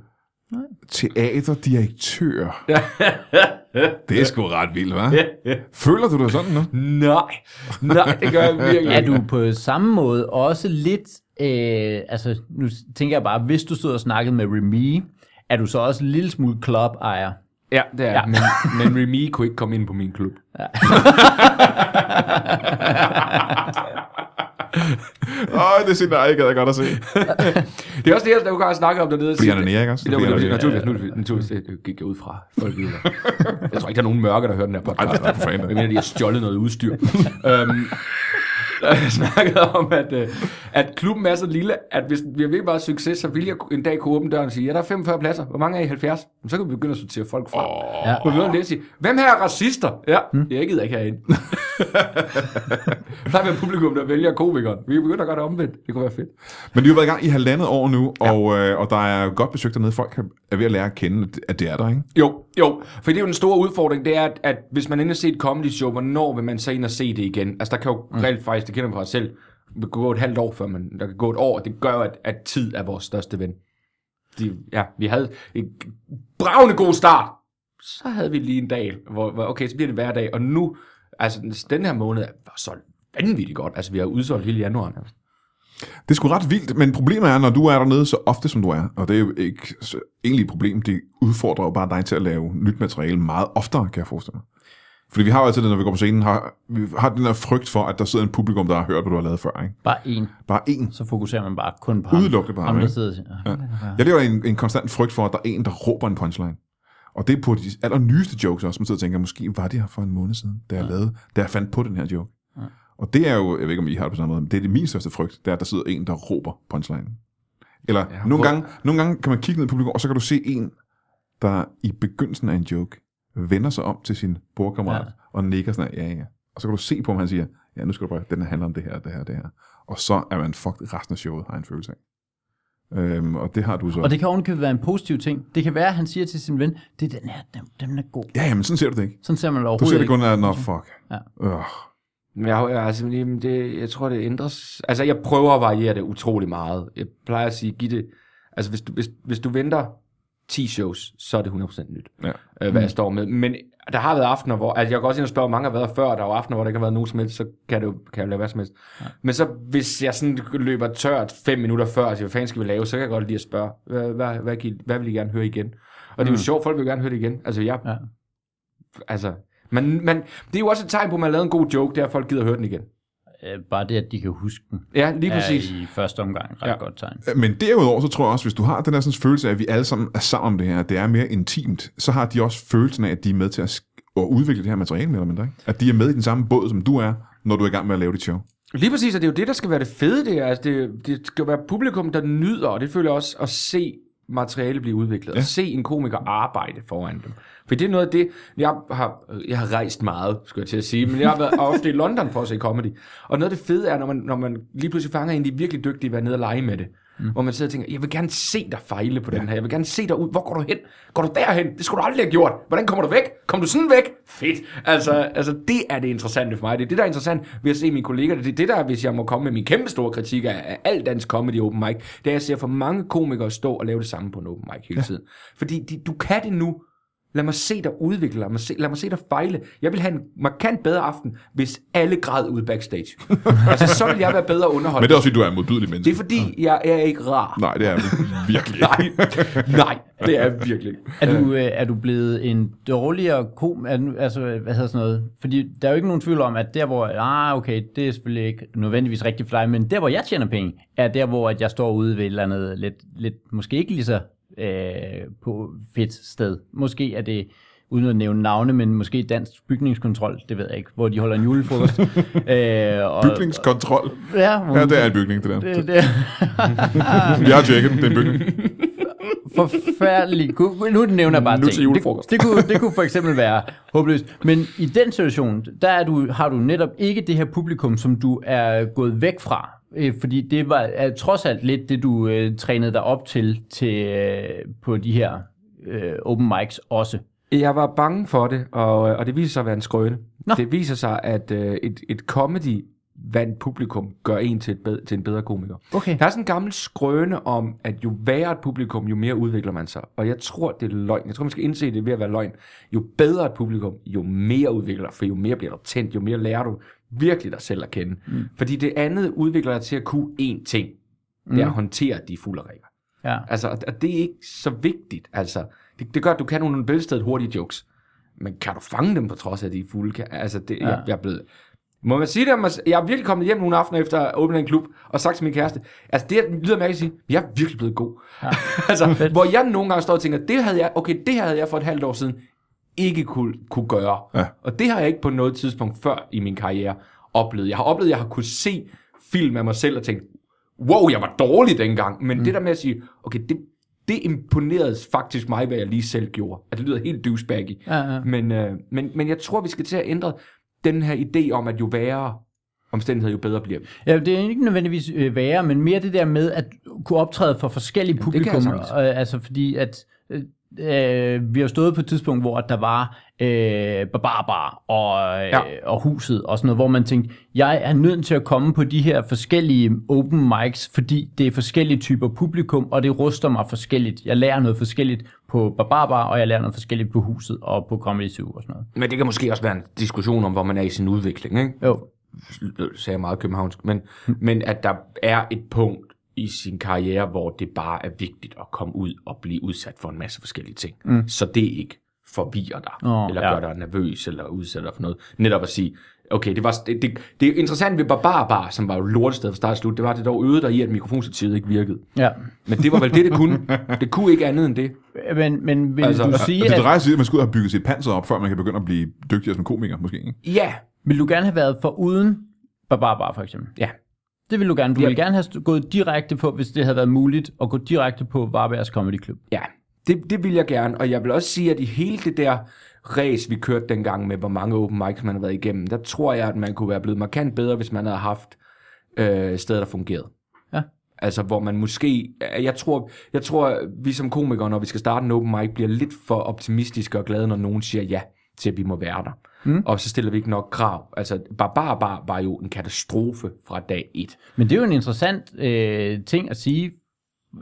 Teaterdirektør. *laughs* det er sgu ret vildt, hva'? Føler du dig sådan nu? Nej, nej, det gør jeg virkelig Er du på samme måde også lidt... Øh, altså, nu tænker jeg bare, hvis du stod og snakkede med Remy, er du så også en lille smule club-ejer? Ja, det er Ja. ja. men, men Remy kunne ikke komme ind på min klub. *laughs* Åh, det scenarie gad jeg godt at se. Det er også det, jeg nogle gange snakker om dernede. Fordi han er nære, ikke også? Er naturligvis, naturligvis, naturligvis, det gik jeg ud fra. Folk ved. Jeg tror ikke, der er nogen mørke, der hører den her podcast. nej, for fanden. Jeg mener, de har stjålet noget udstyr. øhm, jeg snakkede om, at, øh, at klubben er så lille, at hvis vi har virkelig bare succes, så vil jeg en dag kunne åbne døren og sige, ja, der er 45 pladser. Hvor mange er I 70? Jamen, så kan vi begynde at sortere folk fra. Oh. Ja. På møderne det sige, hvem her er racister? Ja, hmm. jeg gider ikke herinde. *laughs* der er med publikum, der vælger komikeren. Vi kan begynde at gøre det omvendt. Det kunne være fedt. Men de har været i gang i halvandet år nu, og, øh, og der er godt besøgt dernede. Folk er ved at lære at kende, at det er der, ikke? Jo, jo. For det er jo den store udfordring, det er, at, at hvis man ender at se et comedy show, hvornår vil man så ind og se det igen? Altså, der kan jo mm. reelt faktisk, det kender man fra sig selv, det kan gå et halvt år, før man, der kan gå et år, og det gør at, at tid er vores største ven. De, ja, vi havde en bravende god start. Så havde vi lige en dag, hvor, hvor okay, så bliver det hver dag, og nu, altså den her måned er så vanvittigt godt. Altså, vi har udsolgt hele januar. Det er sgu ret vildt, men problemet er, når du er dernede så ofte, som du er, og det er jo ikke så, egentlig et problem, det udfordrer jo bare dig til at lave nyt materiale meget oftere, kan jeg forestille mig. Fordi vi har jo altid det, når vi går på scenen, har, vi har den der frygt for, at der sidder en publikum, der har hørt, hvad du har lavet før. Ikke? Bare en. Bare én. Så fokuserer man bare kun på ham. Udelukkende på ham, ham der sidder ja. Jeg lever i en, en konstant frygt for, at der er en, der råber en punchline. Og det er på de allernyeste jokes også, man sidder og tænker, måske var det her for en måned siden, da jeg, lavede, da jeg fandt på den her joke. Og det er jo, jeg ved ikke, om I har det på samme måde, men det er det min største frygt, det er, at der sidder en, der råber punchline. Eller ja, nogle, gange, nogle gange kan man kigge ned i publikum, og så kan du se en, der i begyndelsen af en joke, vender sig om til sin bordkammerat, ja. Ja. og nikker sådan, ja, ja. Og så kan du se på, om han siger, ja, nu skal du bare, den her handler om det her, det her, det her. Og så er man fucked resten af showet, har en følelse af. Øhm, og det har du så. Og det kan ovenikøbet være en positiv ting. Det kan være, at han siger til sin ven, det er den her, den, den er god. Ja, jamen sådan ser du det ikke. Sådan ser man det Du overhovedet ser det kun af, nå, fuck. Ja. Øh. Men jeg, jeg, altså, det, jeg tror, det ændres. Altså, jeg prøver at variere det utrolig meget. Jeg plejer at sige, giv det... Altså, hvis du, hvis, hvis du venter 10 shows, så er det 100% nyt, Ja. øh, hvad jeg står med. Men der har været aftener, hvor... Altså, jeg kan også ind og spørge, hvor mange har været før, der er jo aftener, hvor der ikke har været nogen som helst, så kan det jo kan jeg jo lave hvad som helst. Ja. Men så, hvis jeg sådan løber tørt fem minutter før, og siger, hvad fanden skal vi lave, så kan jeg godt lide at spørge, hvad, hvad, hvad, hvad, hvad vil I gerne høre igen? Og det er jo sjovt, folk vil gerne høre det igen. Altså, jeg... Ja. Altså, man, man, det er jo også et tegn på, at man har lavet en god joke, er, at folk gider høre den igen. Øh, Bare det, at de kan huske den, Ja, lige er præcis. i første omgang ret Ja. godt tegn. Men derudover, så tror jeg også, hvis du har den der sådan følelse af, at vi alle sammen er sammen om det her, at det er mere intimt, så har de også følelsen af, at de er med til at, at udvikle det her materiale mere eller mindre. Ikke? At de er med i den samme båd, som du er, når du er i gang med at lave dit show. Lige præcis, og det er jo det, der skal være det fede, det er. Altså, det, det skal være publikum, der nyder, og det føler jeg også at se materiale blive udviklet, ja. og se en komiker arbejde foran dem. For det er noget af det, jeg har, jeg har rejst meget, skulle jeg til at sige, men jeg har været *laughs* ofte i London for at se comedy. Og noget af det fede er, når man, når man lige pludselig fanger en, de er virkelig dygtige, at være nede og lege med det. Mm. Hvor man sidder og tænker, jeg vil gerne se dig fejle på ja. den her. Jeg vil gerne se dig ud. Hvor går du hen? Går du derhen? Det skulle du aldrig have gjort. Hvordan kommer du væk? Kom du sådan væk? Fedt. Altså, altså det er det interessante for mig. Det er det, der er interessant ved at se mine kolleger. Det er det, der, hvis jeg må komme med min kæmpe store kritik af, af al dansk comedy open mic, det er, at jeg ser for mange komikere stå og lave det samme på en open mic hele tiden. Fordi de, du kan det nu. Lad mig se dig udvikle, lad mig se, lad mig se dig fejle. Jeg vil have en markant bedre aften, hvis alle græd ud backstage. *laughs* altså, så vil jeg være bedre underholdt. Men det er også fordi, du er en modbydelig menneske. Det er fordi, jeg er ikke rar. Nej, det er virkelig. *laughs* nej, nej, det er jeg virkelig. Er du, øh, er du blevet en dårligere kom... Er du, altså, hvad hedder sådan noget? Fordi der er jo ikke nogen tvivl om, at der hvor... Ah, okay, det er selvfølgelig ikke nødvendigvis rigtigt for dig, men der hvor jeg tjener penge, er der hvor at jeg står ude ved et eller andet lidt, lidt måske ikke lige så øh, på fedt sted. Måske er det uden at nævne navne, men måske dansk bygningskontrol, det ved jeg ikke, hvor de holder en julefrokost. *laughs* øh, og, Bygningskontrol? Ja, Ja, det er en bygning, det der. det, det, *laughs* Vi har tjekket, det er en bygning. *laughs* forfærdelig. Nu nævner jeg bare Nu til ting. julefrokost. Det, det, kunne, det kunne for eksempel være håbløst. Men i den situation, der er du, har du netop ikke det her publikum, som du er gået væk fra. Øh, Fordi det var er trods alt lidt det, du øh, trænede dig op til, til øh, på de her øh, open mics også. Jeg var bange for det, og, og det viser sig at være en skrøne. Nå. Det viser sig, at øh, et, et comedy vandt publikum gør en til, et bed, til en bedre komiker. Okay. Der er sådan en gammel skrøne om, at jo værre et publikum, jo mere udvikler man sig. Og jeg tror, det er løgn. Jeg tror, man skal indse det ved at være løgn. Jo bedre et publikum, jo mere udvikler for jo mere bliver du tændt, jo mere lærer du virkelig dig selv at kende. Mm. Fordi det andet udvikler dig til at kunne én ting. Det er at håndtere de fulde regler. Ja. Altså, og- det er ikke så vigtigt. Altså, det, det gør, at du kan nogle velstedet hurtige jokes. Men kan du fange dem på trods af, de fulde? Altså, det, ja. jeg, jeg er blevet... Må man sige det? Jeg er virkelig kommet hjem nogle aftener efter at åbne en klub, og sagt til min kæreste, altså det lyder mærkeligt at sige, jeg er virkelig blevet god. Ja. *laughs* altså, hvor jeg nogle gange står og tænker, det havde jeg, okay, det havde jeg for et halvt år siden ikke kunne, kunne gøre. Ja. Og det har jeg ikke på noget tidspunkt før i min karriere oplevet. Jeg har oplevet, at jeg har kunne se film af mig selv og tænkt, wow, jeg var dårlig dengang. Men mm. det der med at sige, okay, det, det imponerede faktisk mig, hvad jeg lige selv gjorde. At det lyder helt douchebaggy. Ja, ja. Men, øh, men, men jeg tror, vi skal til at ændre den her idé om, at jo værre omstændigheder, jo bedre bliver. Ja, det er ikke nødvendigvis øh, værre, men mere det der med at kunne optræde for forskellige Jamen, det kan jeg publikum. Øh, altså fordi at øh, øh, vi har stået på et tidspunkt, hvor der var øh, Barbar og, øh, Ja. og Huset og sådan noget, hvor man tænkte, jeg er nødt til at komme på de her forskellige open mics, fordi det er forskellige typer publikum, og det ruster mig forskelligt. Jeg lærer noget forskelligt på Barbar, og jeg lærer noget forskelligt på Huset og på Comedy Zoo og sådan noget. Men det kan måske også være en diskussion om, hvor man er i sin udvikling. Ikke? Jo, Det sagde jeg meget københavnsk. Men, men at der er et punkt i sin karriere, hvor det bare er vigtigt at komme ud og blive udsat for en masse forskellige ting. Mm. Så det ikke forvirrer dig, Åh, eller ja. gør dig nervøs, eller udsætter dig for noget. Netop at sige, okay, det var det, det, det er interessant ved Barbar, som var jo lortested fra start og slut, det var, at det dog øvede dig i, at mikrofonstativet ikke virkede. ja. Men det var vel det, det kunne. Det kunne ikke andet end det. Men, men vil Altså, du og sige, det at... drejer sig at man og have bygget sit panser op, før man kan begynde at blive dygtigere som komiker, måske. Ikke? Ja, Vil du gerne have været for uden Barbar for eksempel? ja. Det vil du gerne. Du Ja. ville gerne have gået direkte på, hvis det havde været muligt, at gå direkte på Varbergs Comedy Club. Ja, det, det vil jeg gerne, og jeg vil også sige, at i hele det der race, vi kørte dengang med, hvor mange open mics man har været igennem, der tror jeg, at man kunne være blevet markant bedre, hvis man havde haft øh, steder, der fungerede. Ja. Altså, hvor man måske... Jeg tror, jeg tror, vi som komikere, når vi skal starte en open mic, bliver lidt for optimistiske og glade, når nogen siger ja til, at vi må være der. Mm. Og så stiller vi ikke nok krav. Altså, Barbar Bar var jo en katastrofe fra dag et. Men det er jo en interessant øh, ting at sige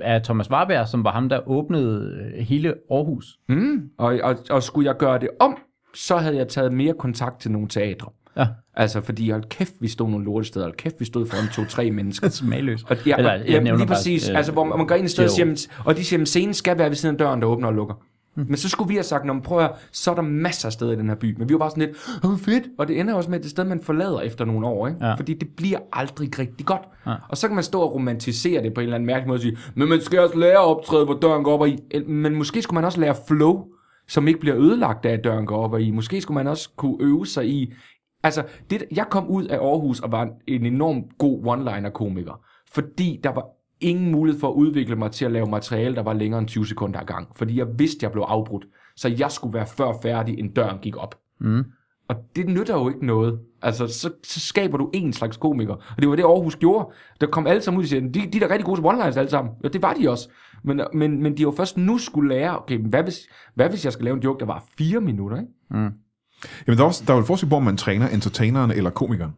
af Thomas Warberg, som var ham, der åbnede øh, hele Aarhus. Mm. Og, og, og skulle jeg gøre det om, så havde jeg taget mere kontakt til nogle teatre. Ja. Altså, fordi hold kæft, vi stod nogle lortesteder, hold kæft, vi stod foran to-tre *laughs* mennesker. Smagløs. Og, ja, Eller, jeg ja, lige bare, præcis. øh, altså, hvor man, man går ind et sted og siger, og de siger, scenen skal være ved siden af døren, der åbner og lukker. Hm. Men så skulle vi have sagt, "Nå, prøv at, høre, så er der masser af steder i den her by. Men vi var bare sådan lidt, åh fedt. Og det ender også med, at det et sted, man forlader efter nogle år. Ikke? Ja. Fordi det bliver aldrig rigtig godt. Ja. Og så kan man stå og romantisere det på en eller anden mærkelig måde og sige, men man skal også lære at optræde, hvor døren går op og i. Men måske skulle man også lære flow, som ikke bliver ødelagt af, at døren går op og i. Måske skulle man også kunne øve sig i... Altså, det, jeg kom ud af Aarhus og var en, en enorm god one-liner-komiker, fordi der var ingen mulighed for at udvikle mig til at lave materiale, der var længere end 20 sekunder ad gang. Fordi jeg vidste, jeg blev afbrudt. Så jeg skulle være før færdig, end døren gik op. Mm. Og det nytter jo ikke noget. Altså, så, så skaber du en slags komiker. Og det var det, Aarhus gjorde. Der kom alle sammen ud og siger, de, de er da rigtig gode til one-liners alle sammen. Ja, det var de også. Men, men, men de jo først nu skulle lære, okay, hvad hvis, hvad hvis jeg skal lave en joke, der var fire minutter, ikke? Jamen, der er, også, der er jo et forskel på, om man træner entertaineren eller komikeren.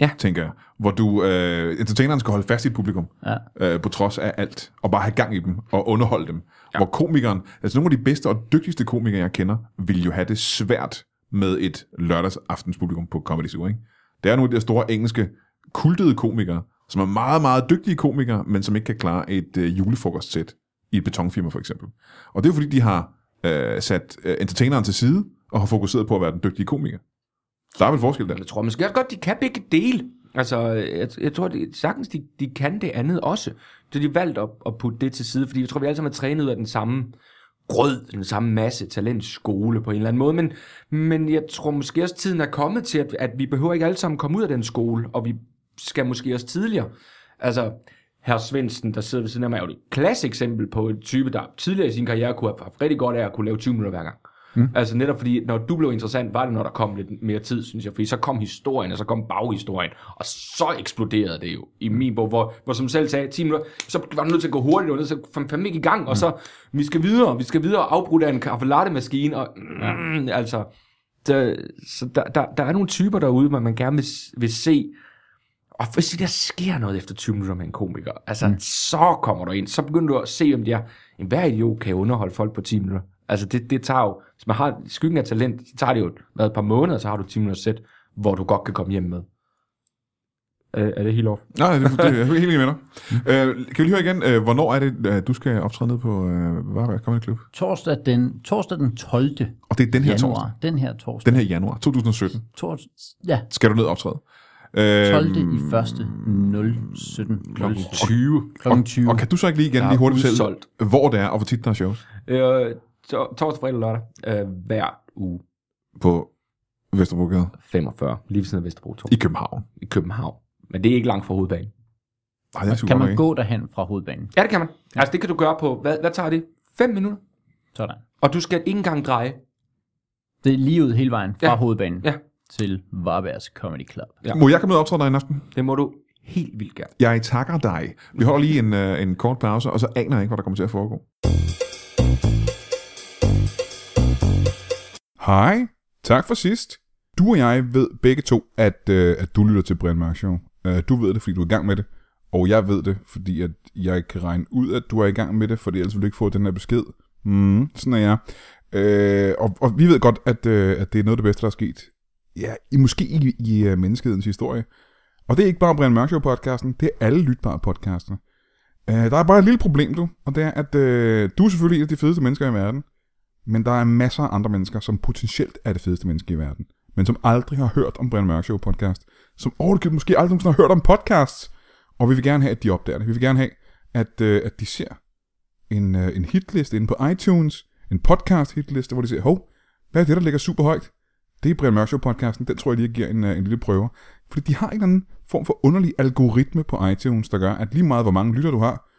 Ja. Tænker jeg. Hvor du, øh, entertaineren skal holde fast i et publikum, Ja. øh, på trods af alt, og bare have gang i dem, og underholde dem. Ja. Hvor komikeren, altså nogle af de bedste og dygtigste komikere, jeg kender, vil jo have det svært med et lørdagsaftenspublikum på Comedy Zoo, ikke? Det er nogle af de der store engelske, kultede komikere, som er meget, meget dygtige komikere, men som ikke kan klare et øh, julefrokostsæt i et betonfirma, for eksempel. Og det er fordi, de har øh, sat øh, entertaineren til side, og har fokuseret på at være den dygtige komiker. Der er vel forskel der. Jeg tror måske også godt, de kan begge dele. Altså, jeg, jeg tror de, sagtens, de, de kan det andet også. Så de valgt at, at putte det til side, fordi jeg tror, vi alle sammen er trænet ud af den samme grød, den samme masse talentskole på en eller anden måde. Men, men jeg tror måske også, tiden er kommet til, at, at vi behøver ikke alle sammen komme ud af den skole, og vi skal måske også tidligere. Altså, herr Svendsen, der sidder ved siden af mig, er jo et klasse eksempel på en type, der tidligere i sin karriere kunne have haft rigtig godt af at kunne lave 20 minutter hver gang. Mm. Altså netop fordi, når du blev interessant, var det, når der kom lidt mere tid, synes jeg. Fordi så kom historien, og så kom baghistorien, og så eksploderede det jo i min bog, hvor, hvor som selv sagde, 10 minutter, så var du nødt til at gå hurtigt, og så kom fandme ikke i gang, og så, vi skal videre, vi skal videre, afbrudt af en kaffe latte maskine, og mm, altså, der, så der, der, der er nogle typer derude, hvor man gerne vil, vil se, og hvis der sker noget efter 20 minutter med en komiker, altså, mm. så kommer du ind, så begynder du at se, om de er, en hver idiot kan underholde folk på 10 minutter. Altså, det, det tager jo, hvis man har skyggen af talent, så tager det jo hvad, et par måneder, så har du 10 minutter sæt, hvor du godt kan komme hjem med. Øh, er det helt off? Nej, det, det er jeg helt enig med dig. *laughs* Øh, kan vi lige høre igen, øh, hvornår er det, øh, du skal optræde ned på øh, Varberg Comedy Club? Torsdag den, torsdag den 12. Og det er den her januar. torsdag. Den her torsdag. Den her januar 2017. Tors, ja, Skal du ned og optræde. Øh, 12. i første 017. Klokken 20. Klokken 20. Og kan du så ikke lige igen lige hurtigt fortælle, hvor det er, og hvor tit der er shows? Øh, torsdag, fredag og lørdag. Øh, hver uge. På Vesterbrogade 45. Lige ved siden af Vesterbro 2. i København. I København. Men det er ikke langt fra hovedbanen. Nej, det er super Kan man ikke. gå derhen fra hovedbanen? Ja, det kan man. Altså, det kan du gøre på, hvad, hvad tager det? 5 minutter. Sådan. Og du skal ikke engang dreje. Det er lige ud hele vejen fra Ja. hovedbanen Ja. til Varbergs Comedy Club. Ja. Må jeg komme ned og optræde dig i aften? Det må du helt vildt gerne. Jeg takker dig. Vi holder lige en, øh, en kort pause, og så aner jeg ikke, hvad der kommer til at foregå. Hej. Tak for sidst. Du og jeg ved begge to, at, øh, at du lytter til Brian Mørk Show. Øh, du ved det, fordi du er i gang med det. Og jeg ved det, fordi at jeg kan regne ud, at du er i gang med det, for ellers vil du ikke få den her besked. Mm, sådan er jeg. Øh, og, og vi ved godt, at, øh, at det er noget af det bedste, der er sket. Ja, i, måske i, i uh, menneskehedens historie. Og det er ikke bare Brian Mørk Show podcasten, det er alle lytbare podcaster. Øh, der er bare et lille problem, du, og det er, at øh, du er selvfølgelig en af de fedeste mennesker i verden, men der er masser af andre mennesker, som potentielt er det fedeste menneske i verden, men som aldrig har hørt om Brian Mørk Show podcast, som overhovedet måske aldrig nogensinde har hørt om podcasts, og vi vil gerne have, at de opdager det. Vi vil gerne have, at, øh, at de ser en, øh, en hitliste inde på iTunes, en podcast hitliste, hvor de siger, hov, hvad er det, der ligger super højt? Det er Brian Mørk Show podcasten, den tror jeg lige, jeg giver en, øh, en lille prøve. Fordi de har en eller anden form for underlig algoritme på iTunes, der gør, at lige meget hvor mange lytter du har,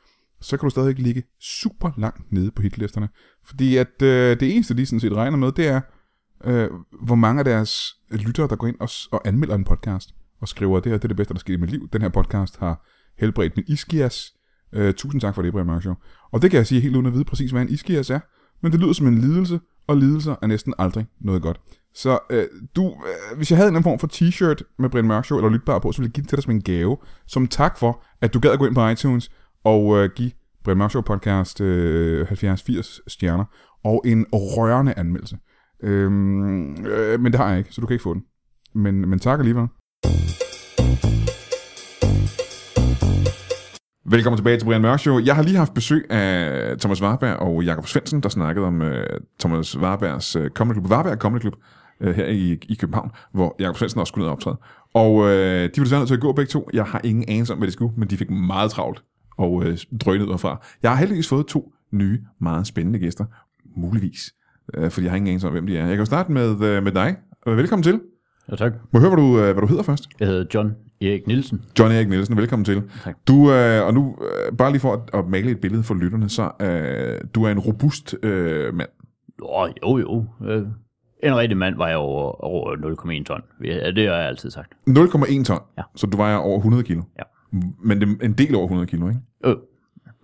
så kan du stadig ligge super langt nede på hitlisterne. Fordi at øh, det eneste, de sådan set regner med, det er, øh, hvor mange af deres lyttere, der går ind og, og anmelder en podcast, og skriver, det her det er det bedste, der skete i mit liv. Den her podcast har helbredt min iskias. Øh, tusind tak for det, Brian Mørk Show. Og det kan jeg sige helt uden at vide præcis, hvad en iskias er. Men det lyder som en lidelse, og lidelser er næsten aldrig noget godt. Så øh, du, øh, hvis jeg havde en anden form for t-shirt med Brian Mørk Show, eller lytbar på, så ville jeg give det til dig som en gave, som tak for, at du gad at gå ind på iTunes og øh, give Brian Mørk Show podcast øh, 70-80 stjerner, og en rørende anmeldelse. Øhm, øh, men det har jeg ikke, så du kan ikke få den. Men, men tak alligevel. Velkommen tilbage til Brian Mørk Show. Jeg har lige haft besøg af Thomas Warberg og Jakob Svendsen, der snakkede om øh, Thomas Warbergs øh, Comedy Club, Warberg Comedy Club, øh, her i, i København, hvor Jakob Svendsen også skulle ned og optræde. Og øh, de ville desværre nødt til at gå begge to. Jeg har ingen anelse om, hvad de skulle, men de fik meget travlt og uh, drønede derfra. Jeg har heldigvis fået to nye, meget spændende gæster. Muligvis. Uh, fordi jeg har ingen anelse om, hvem de er. Jeg kan jo starte med, uh, med dig. Uh, velkommen til. Ja, tak. Må jeg høre, hvad du, uh, hvad du hedder først? Jeg hedder John Erik Nielsen. John Erik Nielsen, velkommen til. Tak. Du, øh, og nu, øh, bare lige for at, at male et billede for lytterne, så øh, du er en robust øh, mand. Åh, jo, jo. Øh, En rigtig mand vejer over, over 0,1 ton. Det har jeg altid sagt. 0,1 ton. Ja. Så du vejer over 100 kilo. Ja. Men det er en del over 100 kilo, ikke? Øh,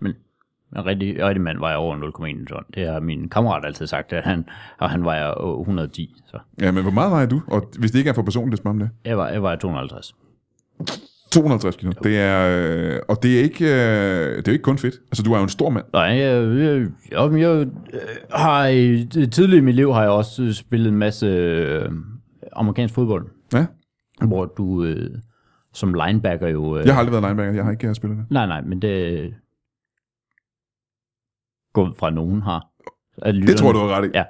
men en rigtig, rigtig mand vejer over 0,1 ton. Det har min kammerat altid sagt, at han, og han vejer over 110. Så Ja, men hvor meget vejer du? Og hvis det ikke er for personligt, det spørger om det. jeg, var, jeg vejer 250. 250 kilo. Det er, øh, og det er, ikke, øh, det er jo ikke kun fedt. Altså, du er jo en stor mand. Nej, jeg, jeg, jeg, jeg øh, har tidligere i mit liv har jeg også spillet en masse øh, amerikansk fodbold, Ja. hvor du øh, som linebacker jo... Øh, Jeg har aldrig været linebacker. Jeg har ikke øh, spillet det. Nej, nej, men det går fra nogen har. Det tror du har ret i. Ja,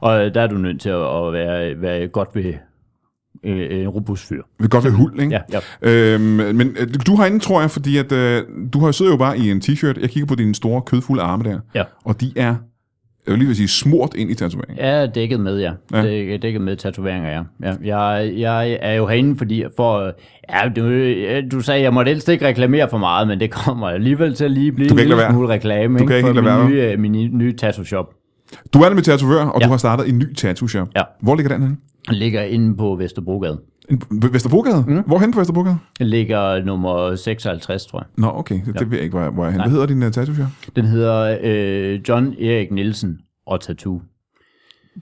og øh, der er du nødt til at, at være, være godt ved øh, en robust fyr. Det kan godt være hul, ikke? Ja, ja. Øhm, men øh, du har inde, tror jeg, fordi at, øh, du har siddet jo bare i en t-shirt. Jeg kigger på dine store, kødfulde arme der. Ja. Og de er, jeg vil lige vil sige, smurt ind i tatoveringen. Jeg er dækket med, ja. Ja. ja. Det er dækket med tatoveringer, ja. ja. Jeg, jeg er jo herinde, fordi for... Ja, du, du sagde, jeg måtte helst ikke reklamere for meget, men det kommer alligevel til at lige blive en lille smule reklame Du kan ikke for lade være, min, nye, min nye- nye tattoo-shop. Du er nemlig tatovør, og Ja. du har startet en ny tattoo shop. Ja. Hvor ligger den henne? Den ligger inde på Vesterbrogade. Vesterbrogade? Mm. Hvorhen på Vesterbrogade? Den ligger nummer 56, tror jeg. Nå, okay. Det, det ved jeg ikke, hvor jeg, hvor jeg er. Hvad hedder din uh, tattoo shop? Den hedder øh, John Erik Nielsen og Tattoo.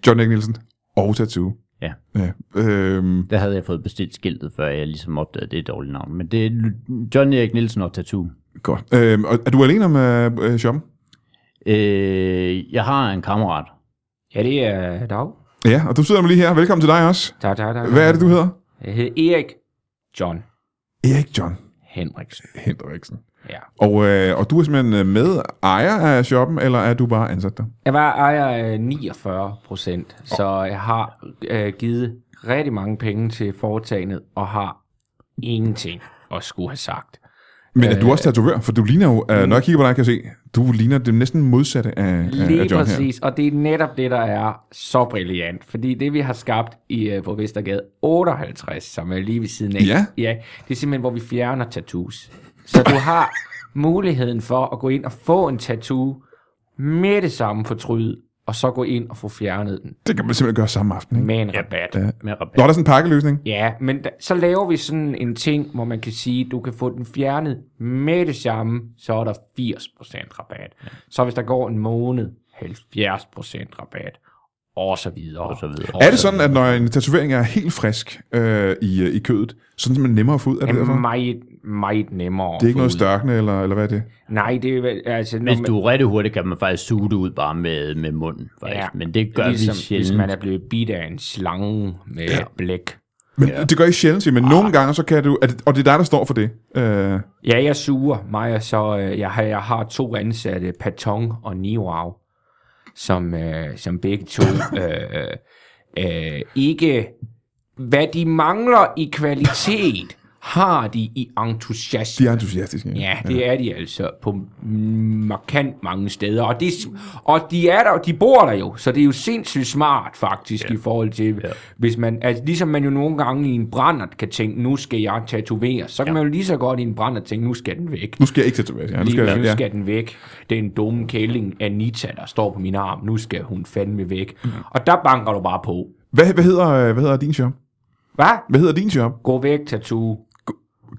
John Erik Nielsen. Og tattoo. Ja. Ja. Øhm, Der havde jeg fået bestilt skiltet, før jeg ligesom opdagede, at det er et dårligt navn. Men det er John Erik Nielsen og Tattoo. godt. Øhm, og er du alene om uh, shoppen? Øh, jeg har en kammerat. Ja, det er Dag. Ja, og du sidder med lige her. Velkommen til dig også. Tak, tak, tak. Hvad er det, du hedder? Jeg hedder Erik John Erik John Henriksen. Hendriksen. Ja. Og, øh, og du er simpelthen øh, med ejer af shoppen, eller er du bare ansat der? Jeg var ejer af 49 procent, så jeg har øh, givet rigtig mange penge til foretagendet, og har ingenting at skulle have sagt. Men er du også tatovør? For du ligner jo, øh, når jeg kigger på dig, kan jeg se, du ligner det næsten modsatte af, af, Lige af John præcis, og det er netop det, der er så brilliant. Fordi det, vi har skabt i, øh, på Vestergade 58, som er lige ved siden af, Ja. ja, det er simpelthen, hvor vi fjerner tattoos. Så du har muligheden for at gå ind og få en tattoo med det samme fortryd, og så gå ind og få fjernet den. Det kan man simpelthen gøre samme aften, ikke? med en rabat. Ja. Med rabat. Nå, er der sådan en pakkeløsning? Ja, men da, så laver vi sådan en ting, hvor man kan sige, du kan få den fjernet med det samme, så er der 80% rabat. Ja. Så hvis der går en måned, 70% rabat, og så videre. Og så videre. Og Er det så sådan, at når en tatovering er helt frisk øh, i, øh, i kødet, så er simpelthen nemmere at få ud? Er det derfor? meget, meget nemmere. Det er ikke noget størkende, eller, eller hvad er det? Nej, det er altså... når Hvis man- du er rigtig hurtigt, kan man faktisk suge det ud bare med, med munden. Faktisk. Ja, Men det gør ligesom, vi sjældent. Hvis man er blevet bidt af en slange med ja. blæk. Men ja. det gør I sjældent, men nogle gange, så kan du... Er det, og det er dig, der står for det. Øh, Ja, jeg suger mig, og så øh, jeg, har, jeg har to ansatte, Patong og Niwao, som, øh, som begge to *laughs* øh, øh, ikke... Hvad de mangler i kvalitet, har de i entusiasme. de er entusiastiske. Ja, det er de altså på markant mange steder. Og, det, og de er der, de bor der jo, så det er jo sindssygt smart faktisk ja. i forhold til, ja. hvis man, altså ligesom man jo nogle gange i en brændert kan tænke, nu skal jeg tatovere, så kan ja. man jo lige så godt i en brændert tænke, nu skal den væk. Nu skal jeg ikke tatovere. Ja, nu Lige skal, skal, nu ja. skal den væk. Det er en dumme kælling, Anita, der står på min arm. Nu skal hun fandme væk. Mm. Og der banker du bare på. Hvad, hvad, hedder, øh, hvad hedder din shop? Hvad? Hvad hedder din shop? Gå væk, tattoo.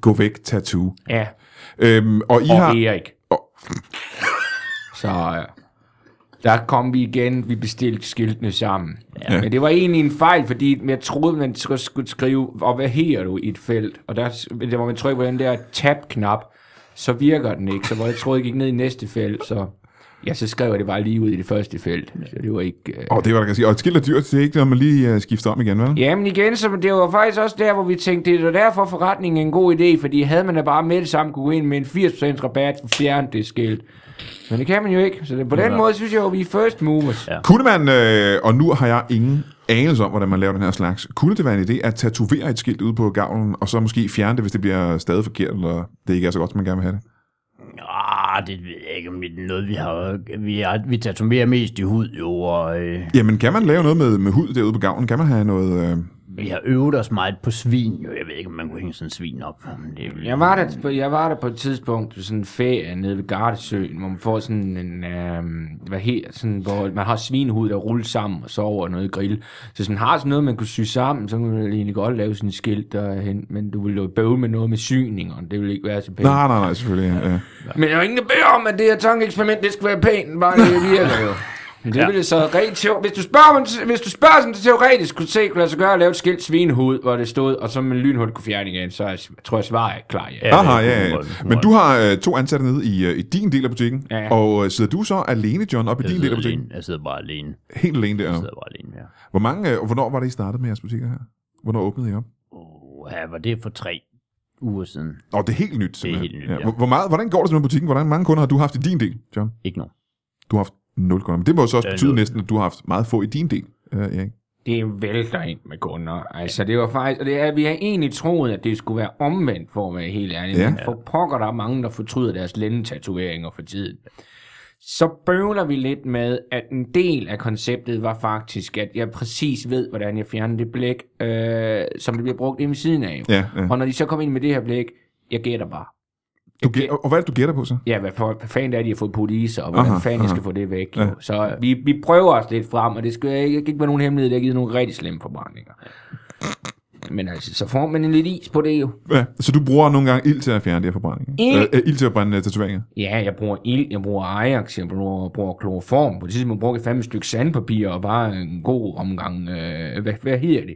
Gå væk tattoo. Ja, Øhm, og I og har... Erik. Og- *laughs* Så øh, der kom vi igen, vi bestilte skiltene sammen. Ja. Men det var egentlig en fejl, fordi jeg troede, man sk- skulle skrive, og hvad her du i et felt? Og der, der hvor man trykker på den der tab-knap, så virker den ikke. Så hvor jeg troede, jeg gik ned i næste felt, så... Ja, så skrev jeg det bare lige ud i det første felt. Så det var ikke... Øh... Åh, det var der kan sige. Og et skilt er dyrt, det er ikke noget, man lige uh, skifter om igen, vel? Jamen igen, så det var faktisk også der, hvor vi tænkte, det er da derfor forretningen er en god idé, fordi havde man da bare med det samme kunne gå ind med en 80% rabat for fjerne det skilt. Men det kan man jo ikke, så det, på den Ja. måde synes jeg jo, vi er first movers. Ja. Kunne man, øh, og nu har jeg ingen anelse om, hvordan man laver den her slags, kunne det være en idé at tatovere et skilt ude på gavlen, og så måske fjerne det, hvis det bliver stadig forkert, eller det ikke er så godt, som man gerne vil have det? Ah, det ved jeg ikke, om det er noget, vi har... Vi, har, vi tatoverer mest i hud, jo, og... Øh, Jamen, kan man lave noget med, med hud derude på gavnen? Kan man have noget... Øh, vi har øvet os meget på svin, jo. Jeg ved ikke, om man kunne hænge sådan en svin op. Men det er vel- Jeg var, der, på- jeg var der på et tidspunkt sådan en ferie nede ved Gardesøen, hvor man får sådan en, øh, hvad her, sådan, hvor man har svinehud, der ruller sammen og så over noget grill. Så sådan har sådan noget, man kunne sy sammen, så kunne man egentlig godt lave sådan et skilt derhen, men du ville jo bøve med noget med syning, og det ville ikke være så pænt. Nej, nej, nej, selvfølgelig. Ja. Men jeg har ingen der beder om, at det her tankeeksperiment, det skal være pænt, bare det virker jo. Men det Ja. ja. ville så rent teo- hvis du spørger, mig- hvis du spørger sådan teoretisk, kunne se, kunne lade sig gøre at lave et skilt svinehud, hvor det stod, og så med lynhul kunne fjerne igen, så jeg, tror jeg svaret er klar, ja. Ja, Aha, det ja, ja. det Men du har øh, to ansatte nede i, øh, i din del af butikken, Ja. og øh, sidder du så alene, John, op i Jeg din del af butikken? alene. jeg sidder bare alene. Helt alene Jeg der. sidder bare alene, ja. Hvor mange, øh, og hvornår var det, I startede med jeres butikker her? Hvornår åbnede I op? Oh, ja, var det for tre uger siden? Åh, det er helt nyt, simpelthen. helt nyt, ja. Hvor, hvor meget, hvordan går det så med butikken? Hvordan mange kunder har du haft i din del, John? Ikke nogen. Du har haft 0 kunder. Men det må så også betyde nul. næsten, at du har haft meget få i din del, øh, Erik. Det vælter ind med kunder. Altså, det var faktisk, og det er, vi har egentlig troet, at det skulle være omvendt, for at være helt ærlig. Ja. Men for pokker, der er mange, der fortryder deres lændetatoveringer for tiden. Så bøvler vi lidt med, at en del af konceptet var faktisk, at jeg præcis ved, hvordan jeg fjerner det blæk, øh, som det bliver brugt inde ved siden af. Ja, ja. Og når de så kommer ind med det her blæk, jeg gætter bare. Du gæ- og, hvad er det, du gætter på så? Ja, hvad, for, hvad fanden er de har fået sig, og hvordan Aha, fanden jeg aha. skal få det væk. Ja. Så vi, vi prøver os lidt frem, og det skal ikke, ikke være nogen hemmelighed, det har givet nogle rigtig slemme forbrændinger. Men altså, så får man en lidt is på det jo. Ja, så du bruger nogle gange ild til at fjerne de her forbrændinger? Ild? Øh, øh, ild til at brænde øh, tatoveringer? Ja, jeg bruger ild, jeg bruger Ajax, jeg bruger, bruger kloroform. På det tidspunkt brugte jeg fandme et stykke sandpapir og bare en god omgang, øh, hvad, hvad hedder det?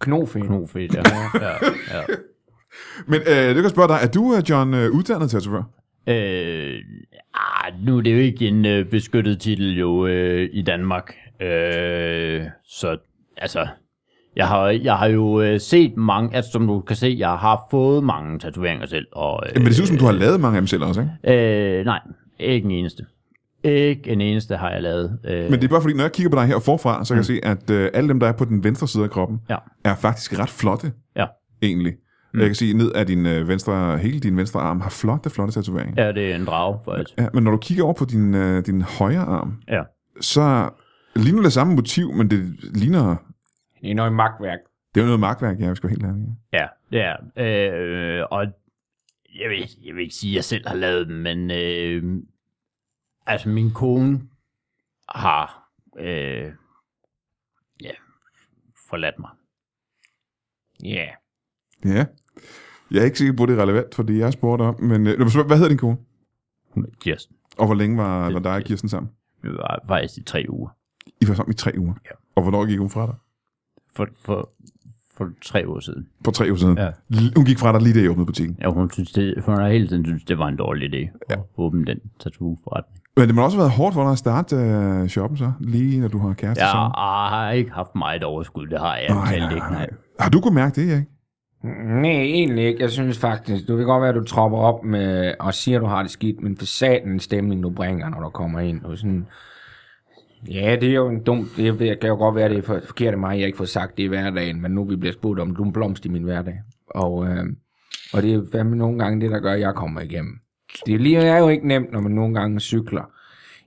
Knofen. Knofedt, *laughs* ja. ja, ja. Men øh, det kan spørge dig, er du, øh, John, øh, uddannet tatovør? Øh, ah, nu er det jo ikke en øh, beskyttet titel jo øh, i Danmark. Øh, så altså, jeg har, jeg har jo øh, set mange, altså som du kan se, jeg har fået mange tatoveringer selv. Og, øh, Men det ser ud som, du har lavet mange af dem selv også, ikke? øh, nej, ikke en eneste. Ikke en eneste har jeg lavet. Øh, Men det er bare fordi, når jeg kigger på dig her forfra, så kan jeg se, at øh, alle dem, der er på den venstre side af kroppen, Ja. er faktisk ret flotte, Ja. egentlig. Mm. Jeg kan se ned af din øh, venstre, hele din venstre arm har flotte, flotte tatoveringer. Ja, det er en drag, faktisk. Ja, men når du kigger over på din, øh, din højre arm, Ja. så ligner det samme motiv, men det ligner... Det er noget magtværk. Det er jo noget magtværk, ja, vi skal være helt ærlige. Ja, det er. Øh, og jeg vil, jeg vil ikke sige, at jeg selv har lavet dem, men øh, altså min kone har øh, ja, forladt mig. Ja. Yeah. Ja. Jeg er ikke sikker på, at det er relevant for det, jeg spurgte om, men øh, hvad hedder din kone? Hun er Kirsten. Og hvor længe var, var dig og Kirsten sammen? Vi var faktisk i tre uger. I var sammen i tre uger. Ja. Og hvornår gik hun fra dig? For, for, for tre uger siden. For tre uger siden. Ja. Hun gik fra dig lige da I åbnede butikken. Ja, hun, synes det, hun har hele tiden synes, det var en dårlig idé at åbne den tattoo-forretning. Men det må også have været hårdt for dig at starte uh, shoppen så, lige når du har kæreste Jeg sammen. har ikke haft meget overskud, det har jeg Nej, nej, ikke. Nej. Har du kunnet mærke det, ikke? Nej, egentlig ikke. Jeg synes faktisk, du kan godt være, at du tropper op med, og siger, at du har det skidt, men for satan stemning, du bringer, når du kommer ind. Og sådan, ja, det er jo en dum, det kan jo godt være, det er forkert af mig, jeg har ikke får sagt det i hverdagen, men nu vi bliver spurgt om, du er en blomst i min hverdag. Og, øh, og det er fandme nogle gange det, der gør, at jeg kommer igennem. Det er, lige, er jo ikke nemt, når man nogle gange cykler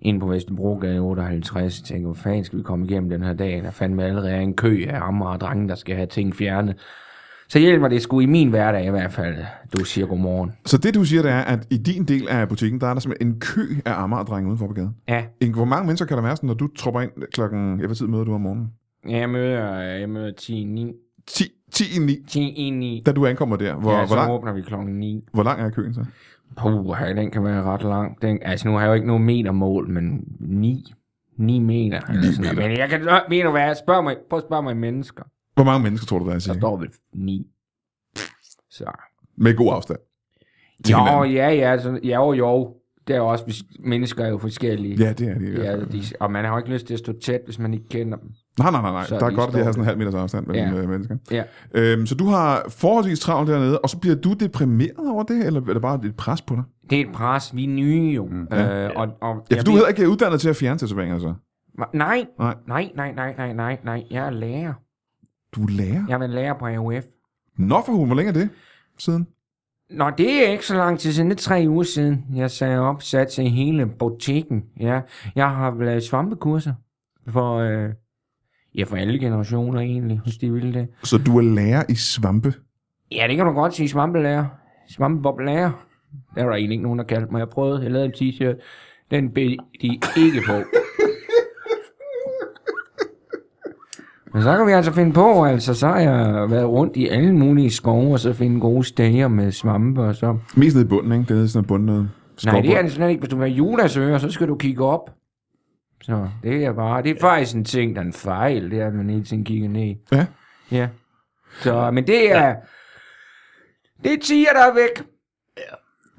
ind på Vesterbrogade 58, tænker, hvor fanden skal vi komme igennem den her dag? Der fandme allerede en kø af ammer og drenge, der skal have ting fjernet. Så hjælper det sgu i min hverdag i hvert fald, du siger godmorgen. Så det, du siger, det er, at i din del af butikken, der er der simpelthen en kø af Amager-drenge udenfor på gaden. Ja, En, hvor mange mennesker kan der være, sådan, når du tropper ind klokken... Ja, hvad tid møder du om morgenen? jeg møder, jeg møder 10, 9, 10, 10 i 9, 10 i 9. da du ankommer der. Hvor, ja, hvor, så lang, åbner vi klokken 9. hvor lang er køen så? Puh, den kan være ret lang. Den, altså, nu har jeg jo ikke nogen metermål, men 9. 9 meter. Eller sådan noget. meter. Men jeg kan, ved du hvad, spørg mig, prøv at spørge mig mennesker. Hvor mange mennesker tror du, der er, Der siger? står vel 9. Så. Med god afstand. til Jo, hinanden. ja, ja, så, jo, jo. Det er jo også, bes- mennesker er jo forskellige. Ja, det er det. i hvert Ja, fald. de, og man har jo ikke lyst til at stå tæt, hvis man ikke kender dem. Nej, nej, nej, nej. Så Der er de godt, at de står- har sådan en halv meters afstand mellem Ja. ja. mennesker. Ja. Øhm, så du har forholdsvis travlt dernede, og så bliver du deprimeret over det, eller er det bare et pres på dig? Det er et pres, vi er nye jo. Mm, ja. øh, og, og, Ja, jeg for du er ved- heller ikke uddannet til at fjerne tatoveringer, så? Nej, Nej. nej, nej, nej, nej, nej, nej. Jeg er lærer. Du er lærer? Jeg er lærer på AUF. Nå for hun, hvor længe er det siden? Nå, det er ikke så lang tid siden. Det er tre uger siden. Jeg sagde op, sat til hele butikken. Ja, jeg har lavet svampekurser for... Øh, Ja, for alle generationer egentlig, hvis de vil det. Så du er lærer i svampe? Ja, det kan du godt sige. Svampelærer. Svampeboblærer. Der var egentlig ikke nogen, der kaldte mig. Jeg prøvede. Jeg lavede en t-shirt. Den bed de ikke på. Men så kan vi altså finde på, altså så har jeg været rundt i alle mulige skove, og så finde gode steder med svampe, og så... Mest nede i bunden, ikke? Det er sådan noget bundet noget. Nej, det er det slet ikke. Hvis du vil have julasøger, så skal du kigge op. Så det er bare... Det er faktisk en ting, der er en fejl, det er, at man hele tiden kigger ned. Ja. Ja. Så, men det er... Det er tiger, der er væk.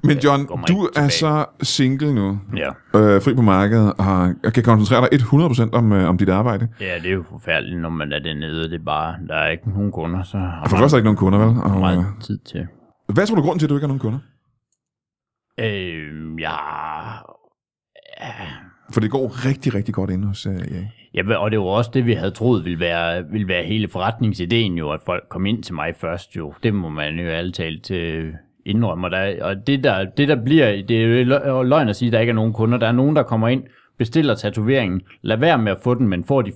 Men John, du ikke er tilbage. så single nu, Ja. øh, fri på markedet, og og kan koncentrere dig 100% om, øh, om dit arbejde. ja, det er jo forfærdeligt, når man er dernede. Det er bare, der er ikke nogen kunder, så har for det første er ikke nogen kunder, vel? Og, meget øh, tid til. hvad tror du grunden til, at du ikke har nogen kunder? Øh, ja, For det går rigtig, rigtig godt inde hos øh, Erik. Ja, og det var også det, vi havde troet ville være, ville være hele forretningsideen jo, at folk kom ind til mig først jo. Det må man jo alle talt øh, indrømme. Og, der, og det, der, det der bliver, det er jo lø- løgn at sige, at der ikke er nogen kunder. Der er nogen, der kommer ind, bestiller tatoveringen, lad være med at få den, men får de 80%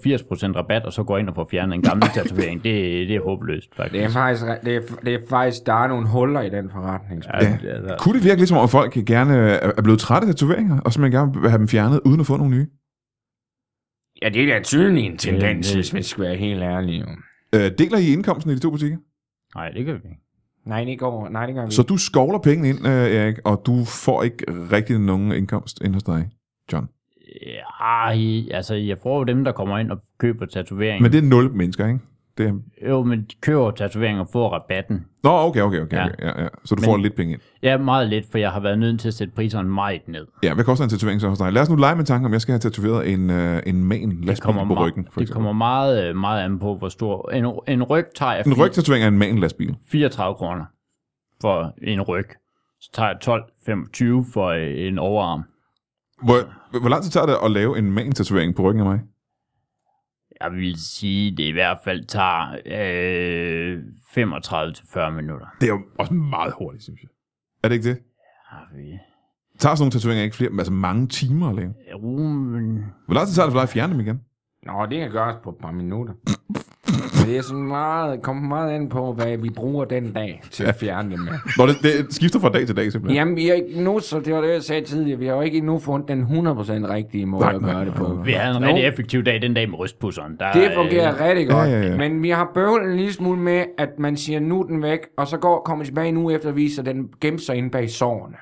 rabat, og så går ind og får fjernet en gammel tatovering. Det, det er håbløst, faktisk. Det er faktisk, det er, det er faktisk, der er nogle huller i den forretning. Ja, det er der. Kunne det virke ligesom om, at folk gerne er blevet trætte af tatoveringer, og så man gerne vil have dem fjernet, uden at få nogle nye? Ja, det er da tydeligt en tendens, det- hvis man skal være helt ærlig. Jo. Øh, deler I indkomsten i de to butikker? Nej, det kan vi ikke. Nej, det går, nej, det gør vi Så du skovler penge ind, øh, Erik, og du får ikke rigtig nogen indkomst ind hos dig, John. Ja, altså, jeg får jo dem, der kommer ind og køber tatoveringen. Men det er nul mennesker, ikke? Det. Jo, men de køber tatoveringer får rabatten. Nå, okay, okay, okay. Ja. okay. Ja, ja. Så du Men- får lidt penge ind. Ja, meget lidt, for jeg har været nødt til at sætte priserne meget ned. Ja, hvad koster en tatovering så hos dig? Lad os nu lege med tanken, om jeg skal have tatoveret en, øh, en man lastbil på ryggen, for det eksempel. kommer meget, øh, meget an på, hvor stor... En, en ryg tager jeg En rygtatovering af en man lastbil. 34 kroner for en ryg. Så tager jeg 12,25 for øh, en overarm. Hvor, hvor lang tid tager det at lave en man tatovering på ryggen af mig? Jeg vil sige, det i hvert fald tager øh, 35-40 minutter. Det er jo også meget hurtigt, synes jeg. Er det ikke det? Har vi... Tager sådan nogle tatoveringer ikke flere, altså mange timer at lave? Jo, men... Hvor lang tid tager det for dig at fjerne dem igen? Nå, det kan gøres på et par minutter. Men det er sådan meget, kommer meget an på, hvad vi bruger den dag til at fjerne det med. Nå, det, det skifter fra dag til dag simpelthen. Jamen, vi har ikke endnu, så det var det, jeg sagde tidligere, vi har jo ikke endnu fundet den 100% rigtige måde Nej, at nej, gøre det nej, på. nej. Vi havde en rigtig effektiv dag den dag med rystpusseren. Der, Det fungerer øh, rigtig godt, ja, ja, ja. men vi har bøvlet en lille smule med, at man siger, nu den væk, og så går, kommer tilbage nu efter at vise, at den gemte sig inde bag sårene.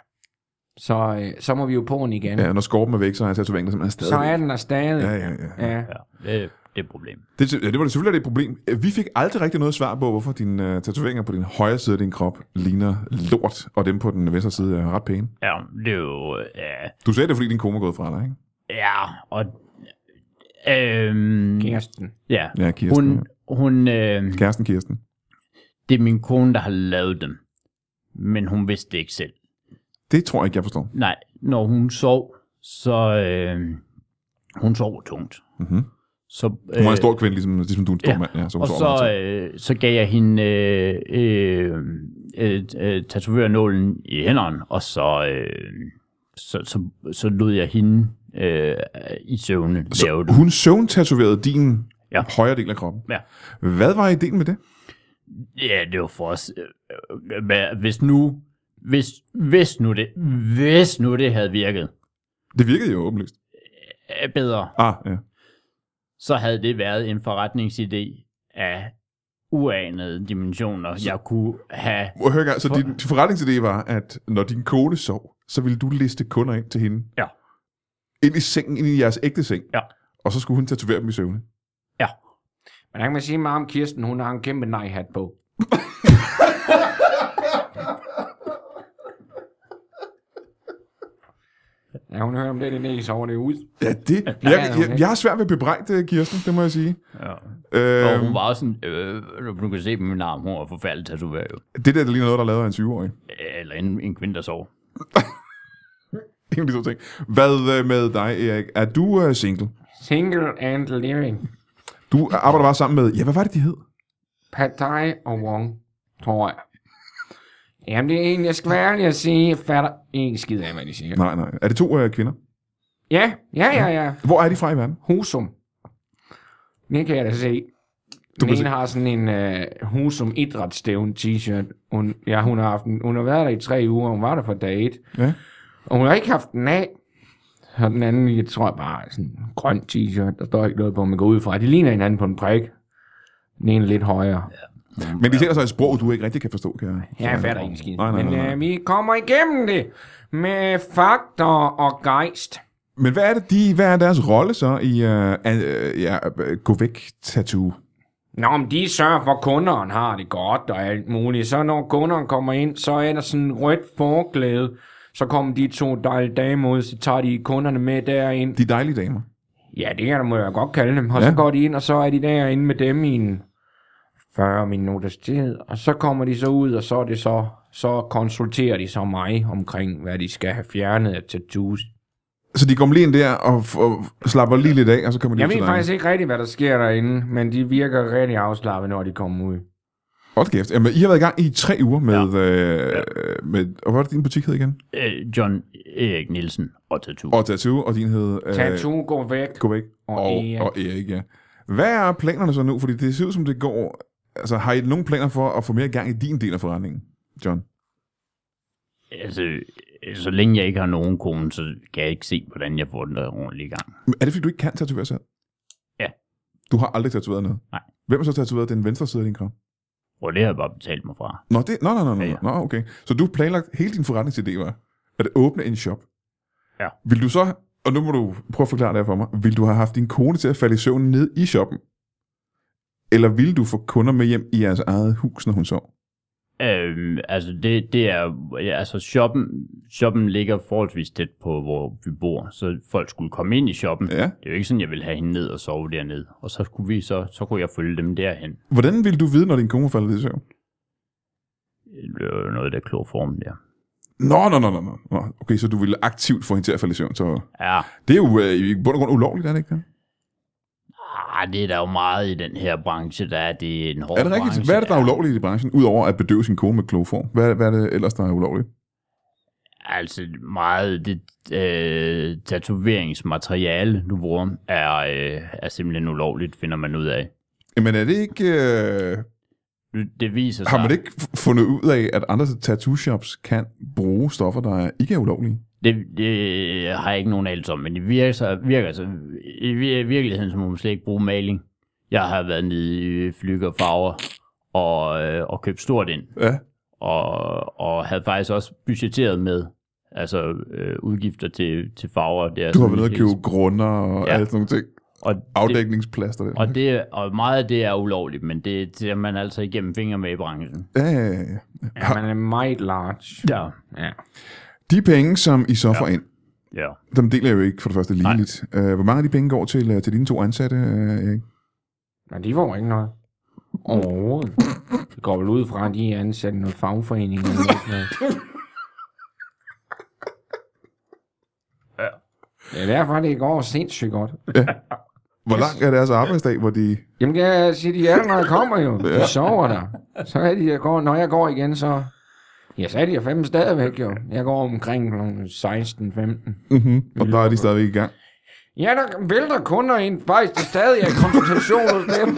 Så, øh, så må vi jo på den igen. Ja, når skorpen er væk, så er tatoveringen simpelthen stadig. Så er den der stadig. Ja, ja, ja. ja. Ja, det, det er et problem. Det, ja, det var det selvfølgelig et problem. Vi fik aldrig rigtig noget svar på, hvorfor dine uh, tatoveringer på din højre side af din krop ligner lort, og dem på den venstre side er ret pæne. Ja, det er jo... Ja, Du sagde det, fordi din kone er gået fra dig, ikke? ja og... Øhm, Kirsten. ja, Ja, Kirsten. hun... hun øh, Kæresten Kirsten. det er min kone, der har lavet dem. Men hun vidste det ikke selv. Det tror jeg ikke, jeg forstår. Nej, når hun sov, så... Øh, hun sov tungt. Mm-hmm. Så, Hun var en stor kvinde, ligesom, ligesom du er en stor ja. mand. Ja, så hun og så, meget øh, så gav jeg hende øh, øh, øh, øh, tatovørnålen i hænderne, og så, øh, så, så, så lod jeg hende øh, i søvne lave så det. hun søvntatoverede din Ja. højre del af kroppen. Ja. Hvad var ideen med det? Ja, det var for os. Øh, øh, hvis nu, hvis, hvis nu det, hvis nu det havde virket Det virkede jo åbenlyst. øh, bedre, Ah, ja. så havde det været en forretningsidé af uanede dimensioner, jeg kunne have. Må jeg høre engang, så din, din forretningsidé var, at når din kone sov, så ville du liste kunder ind til hende. Ja. Ind i sengen, ind i jeres ægte seng. Ja. Og så skulle hun tatovere dem i søvne. Ja. Men der kan man sige meget om Kirsten, hun har en kæmpe nej-hat på. *laughs* Ja, hun hører om det, det næse over det ud. Ja, det. Jeg, jeg, jeg, jeg har svært ved at bebrejde Kirsten, det må jeg sige. Ja. Øh, Og hun var også sådan, øh, du kan se på min arm, hun var forfærdeligt tatoveret jo. det der, der ligner noget, der er lavet af en 20-årig. Eller en, en kvinde, der sover. En af de to ting. Hvad øh, med dig, Erik? Er du uh, single? Single and living. Du arbejder bare sammen med... Ja, hvad var det, de hed? Pad Thai og Wong, tror jeg. Jamen, det er egentlig, jeg skal være ærlig at sige, jeg fatter ikke skid af, hvad de siger. Nej, nej. Er det to uh, kvinder? Ja, ja, ja, ja. Hvor er de fra i verden? Husum. Det kan jeg da se. Du Den ene se- har sådan en uh, husum idrætsstævn t-shirt. Hun, ja, hun har, haft den, hun har været der i tre uger. Hun var der fra dag et. Ja. Og hun har ikke haft den af. Og den anden, jeg tror bare, sådan en grøn t-shirt. Der står ikke noget på, man går ud fra. De ligner hinanden på en prik. Den ene lidt højere. Men de taler så et sprog, du ikke rigtig kan forstå, kan jeg. Ja, jeg fatter ikke en skid. Nej, nej, Men nej, nej. øh, vi kommer igennem det med faktor og gejst. Men hvad er det, de, hvad er deres rolle så i uh, uh, ja, gå væk tattoo? Nå, men de sørger for, at kunderen har det godt og alt muligt. Så når kunderen kommer ind, så er der sådan en rødt forklæde. Så kommer de to dejlige damer ud, så tager de kunderne med derind. De dejlige damer. Ja, det kan du må jeg godt kalde dem. Og Ja. så går de ind, og så er de derinde med dem i en 40 minutters tid. Og så kommer de så ud, og så er det så, så konsulterer de så mig omkring, hvad de skal have fjernet af tattoos. Så de kommer lige ind der og, og slapper lige lidt af, og så kommer de Jeg ved faktisk ikke rigtigt, hvad der sker derinde, men de virker rigtig afslappet, når de kommer ud. Hold kæft. Jamen, I har været i gang i tre uger med... Ja. Øh, med og hvad var det, din butik hed igen? Øh, John Erik Nielsen og Tattoo. Og Tattoo, og din hed... Øh, Tattoo går væk. Gå væk. Og og, Erik. og Erik, ja. Hvad er planerne så nu? Fordi det ser ud som det går... Altså, har I nogle planer for at få mere gang i din del af forretningen, John? Altså, så længe jeg ikke har nogen kone, så kan jeg ikke se, hvordan jeg får den der ordentligt i gang. Men Er det, fordi du ikke kan tatovere selv? Ja. Du har aldrig tatoveret noget? Nej. Hvem har så tatoveret den venstre side af din krop? Og det har jeg bare betalt mig fra. Nå, det, nå, nå, nå, nå, Ja, ja. nå, okay. Så du har planlagt hele din forretningsidé, var at åbne en shop. Ja. Vil du så, og nu må du prøve at forklare det her for mig, vil du have haft din kone til at falde i søvn ned i shoppen? Eller vil du få kunder med hjem i jeres eget hus, når hun sov? Øhm, altså, det, det er, ja, altså shoppen, shoppen ligger forholdsvis tæt på, hvor vi bor, så folk skulle komme ind i shoppen. Ja. Det er jo ikke sådan, jeg ville have hende ned og sove dernede. Og så skulle vi så, så kunne jeg følge dem derhen. Hvordan vil du vide, når din kone falder i søvn? Det er jo noget, der er klog form der. Nå, nå, nå, nå. Nå, Okay, så du ville aktivt få hende til at falde i søvn. Så Ja, det er jo øh, i bund og grund ulovligt, er det ikke det? Ah, det er der jo meget i den her branche, der er det en hård Er det rigtigt? branche. Hvad er det, der er ulovligt i branchen, udover at bedøve sin kone med kloform? Hvad, hvad er det ellers, der er ulovligt? Altså meget det øh, tatoveringsmateriale, du bruger, er, øh, er simpelthen ulovligt, finder man ud af. Jamen er det ikke... Øh, Det viser sig... har man ikke fundet ud af, at andre tattoo shops kan bruge stoffer, der ikke er ulovlige? Det, det har jeg ikke nogen anelse om, men det virker, så, virker så, i vir- virkeligheden så må man slet ikke bruge maling. Jeg har været nede i Flyger Farver og, øh, og købt stort ind, Ja. og, og havde faktisk også budgetteret med altså øh, udgifter til, til farver. Det er Du har været nede og købe grunder og ja. Ja. alt sådan nogle ting. og det, Afdækningsplaster. Der. og, det, og meget af det er ulovligt, men det ser man altså igennem fingre med i branchen. Ja, ja, ja, ja. Ja, man er meget large. Ja. Ja. De penge, som I så får ind, Ja. dem deler jeg jo ikke for det første ligeligt. Uh, hvor mange af de penge går til, uh, til dine to ansatte, uh, Erik? Men de får ikke noget. Overhovedet. Det går vel ud fra, at de er ansat i noget fagforening. Eller noget. noget. Det er derfor, det går sindssygt godt. Hvor lang er deres arbejdsdag, hvor de... Jamen, kan jeg sige, de er der, når jeg kommer jo. De sover der. Så er de, jeg går, når jeg går igen, så... Ja, så er de jo fem stadigvæk jo. Jeg går omkring kl. 16-15. Mm-hmm. Og der er de stadigvæk i gang. Ja, der vælter kunder ind. Faktisk, der stadig er konsultation hos dem.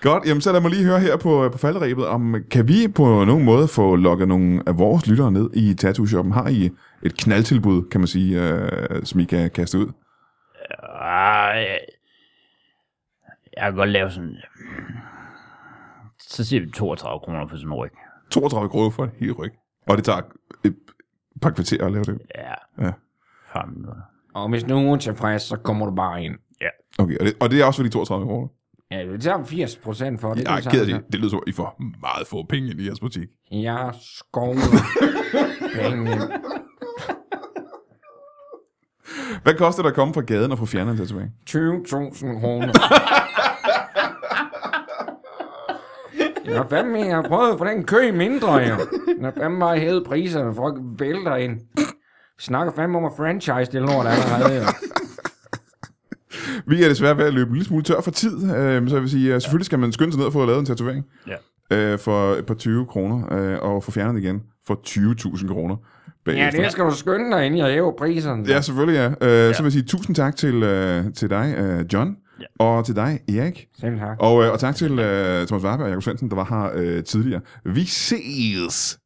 Godt, jamen så lad mig lige høre her på, på falderæbet, om kan vi på nogen måde få lukket nogle af vores lyttere ned i tattoo-shoppen? Har I et knaldtilbud, kan man sige, øh, som I kan kaste ud? Ej, jeg kan godt lave sådan... Så siger vi 32 kroner for sådan en ryg. 32 kroner for en hel ryg. Og det tager et par kvarter at lave det. Ja. Ja. Minutter. Og hvis nu er utilfreds, så kommer du bare ind. Okay, og det, og det er også for de 32 kroner? Ja, det tager 80 procent for det. Jeg er det ked af det. Det lyder som, I får meget få penge ind i jeres butik. Jeg skovler *laughs* penge. Hvad koster det at komme fra gaden og få fjernet en tatovering? 20.000 kroner. *laughs* Jeg fandme, jeg har prøvet at få den kø mindre, jo. Jeg har fandme bare hævet priserne, folk vælter ind. Vi snakker fandme om at franchise det lort allerede, jo. Vi er desværre ved at løbe en lille smule tør for tid, øh, så jeg vil sige, at selvfølgelig skal man skynde sig ned og få lavet en tatovering Ja. øh, for et par 20 kroner, øh, og få fjernet igen for 20.000 kroner. Ja, bagefter. det skal du skynde dig, inden jeg hæver priserne. Ja, selvfølgelig ja. Øh, ja. Så vil jeg sige tusind tak til, øh, til dig, øh, John, Ja. og til dig, Erik. Selv tak. Og, øh, og tak til øh, Thomas Warberg og Jakob Svendsen, der var her øh, tidligere. Vi ses!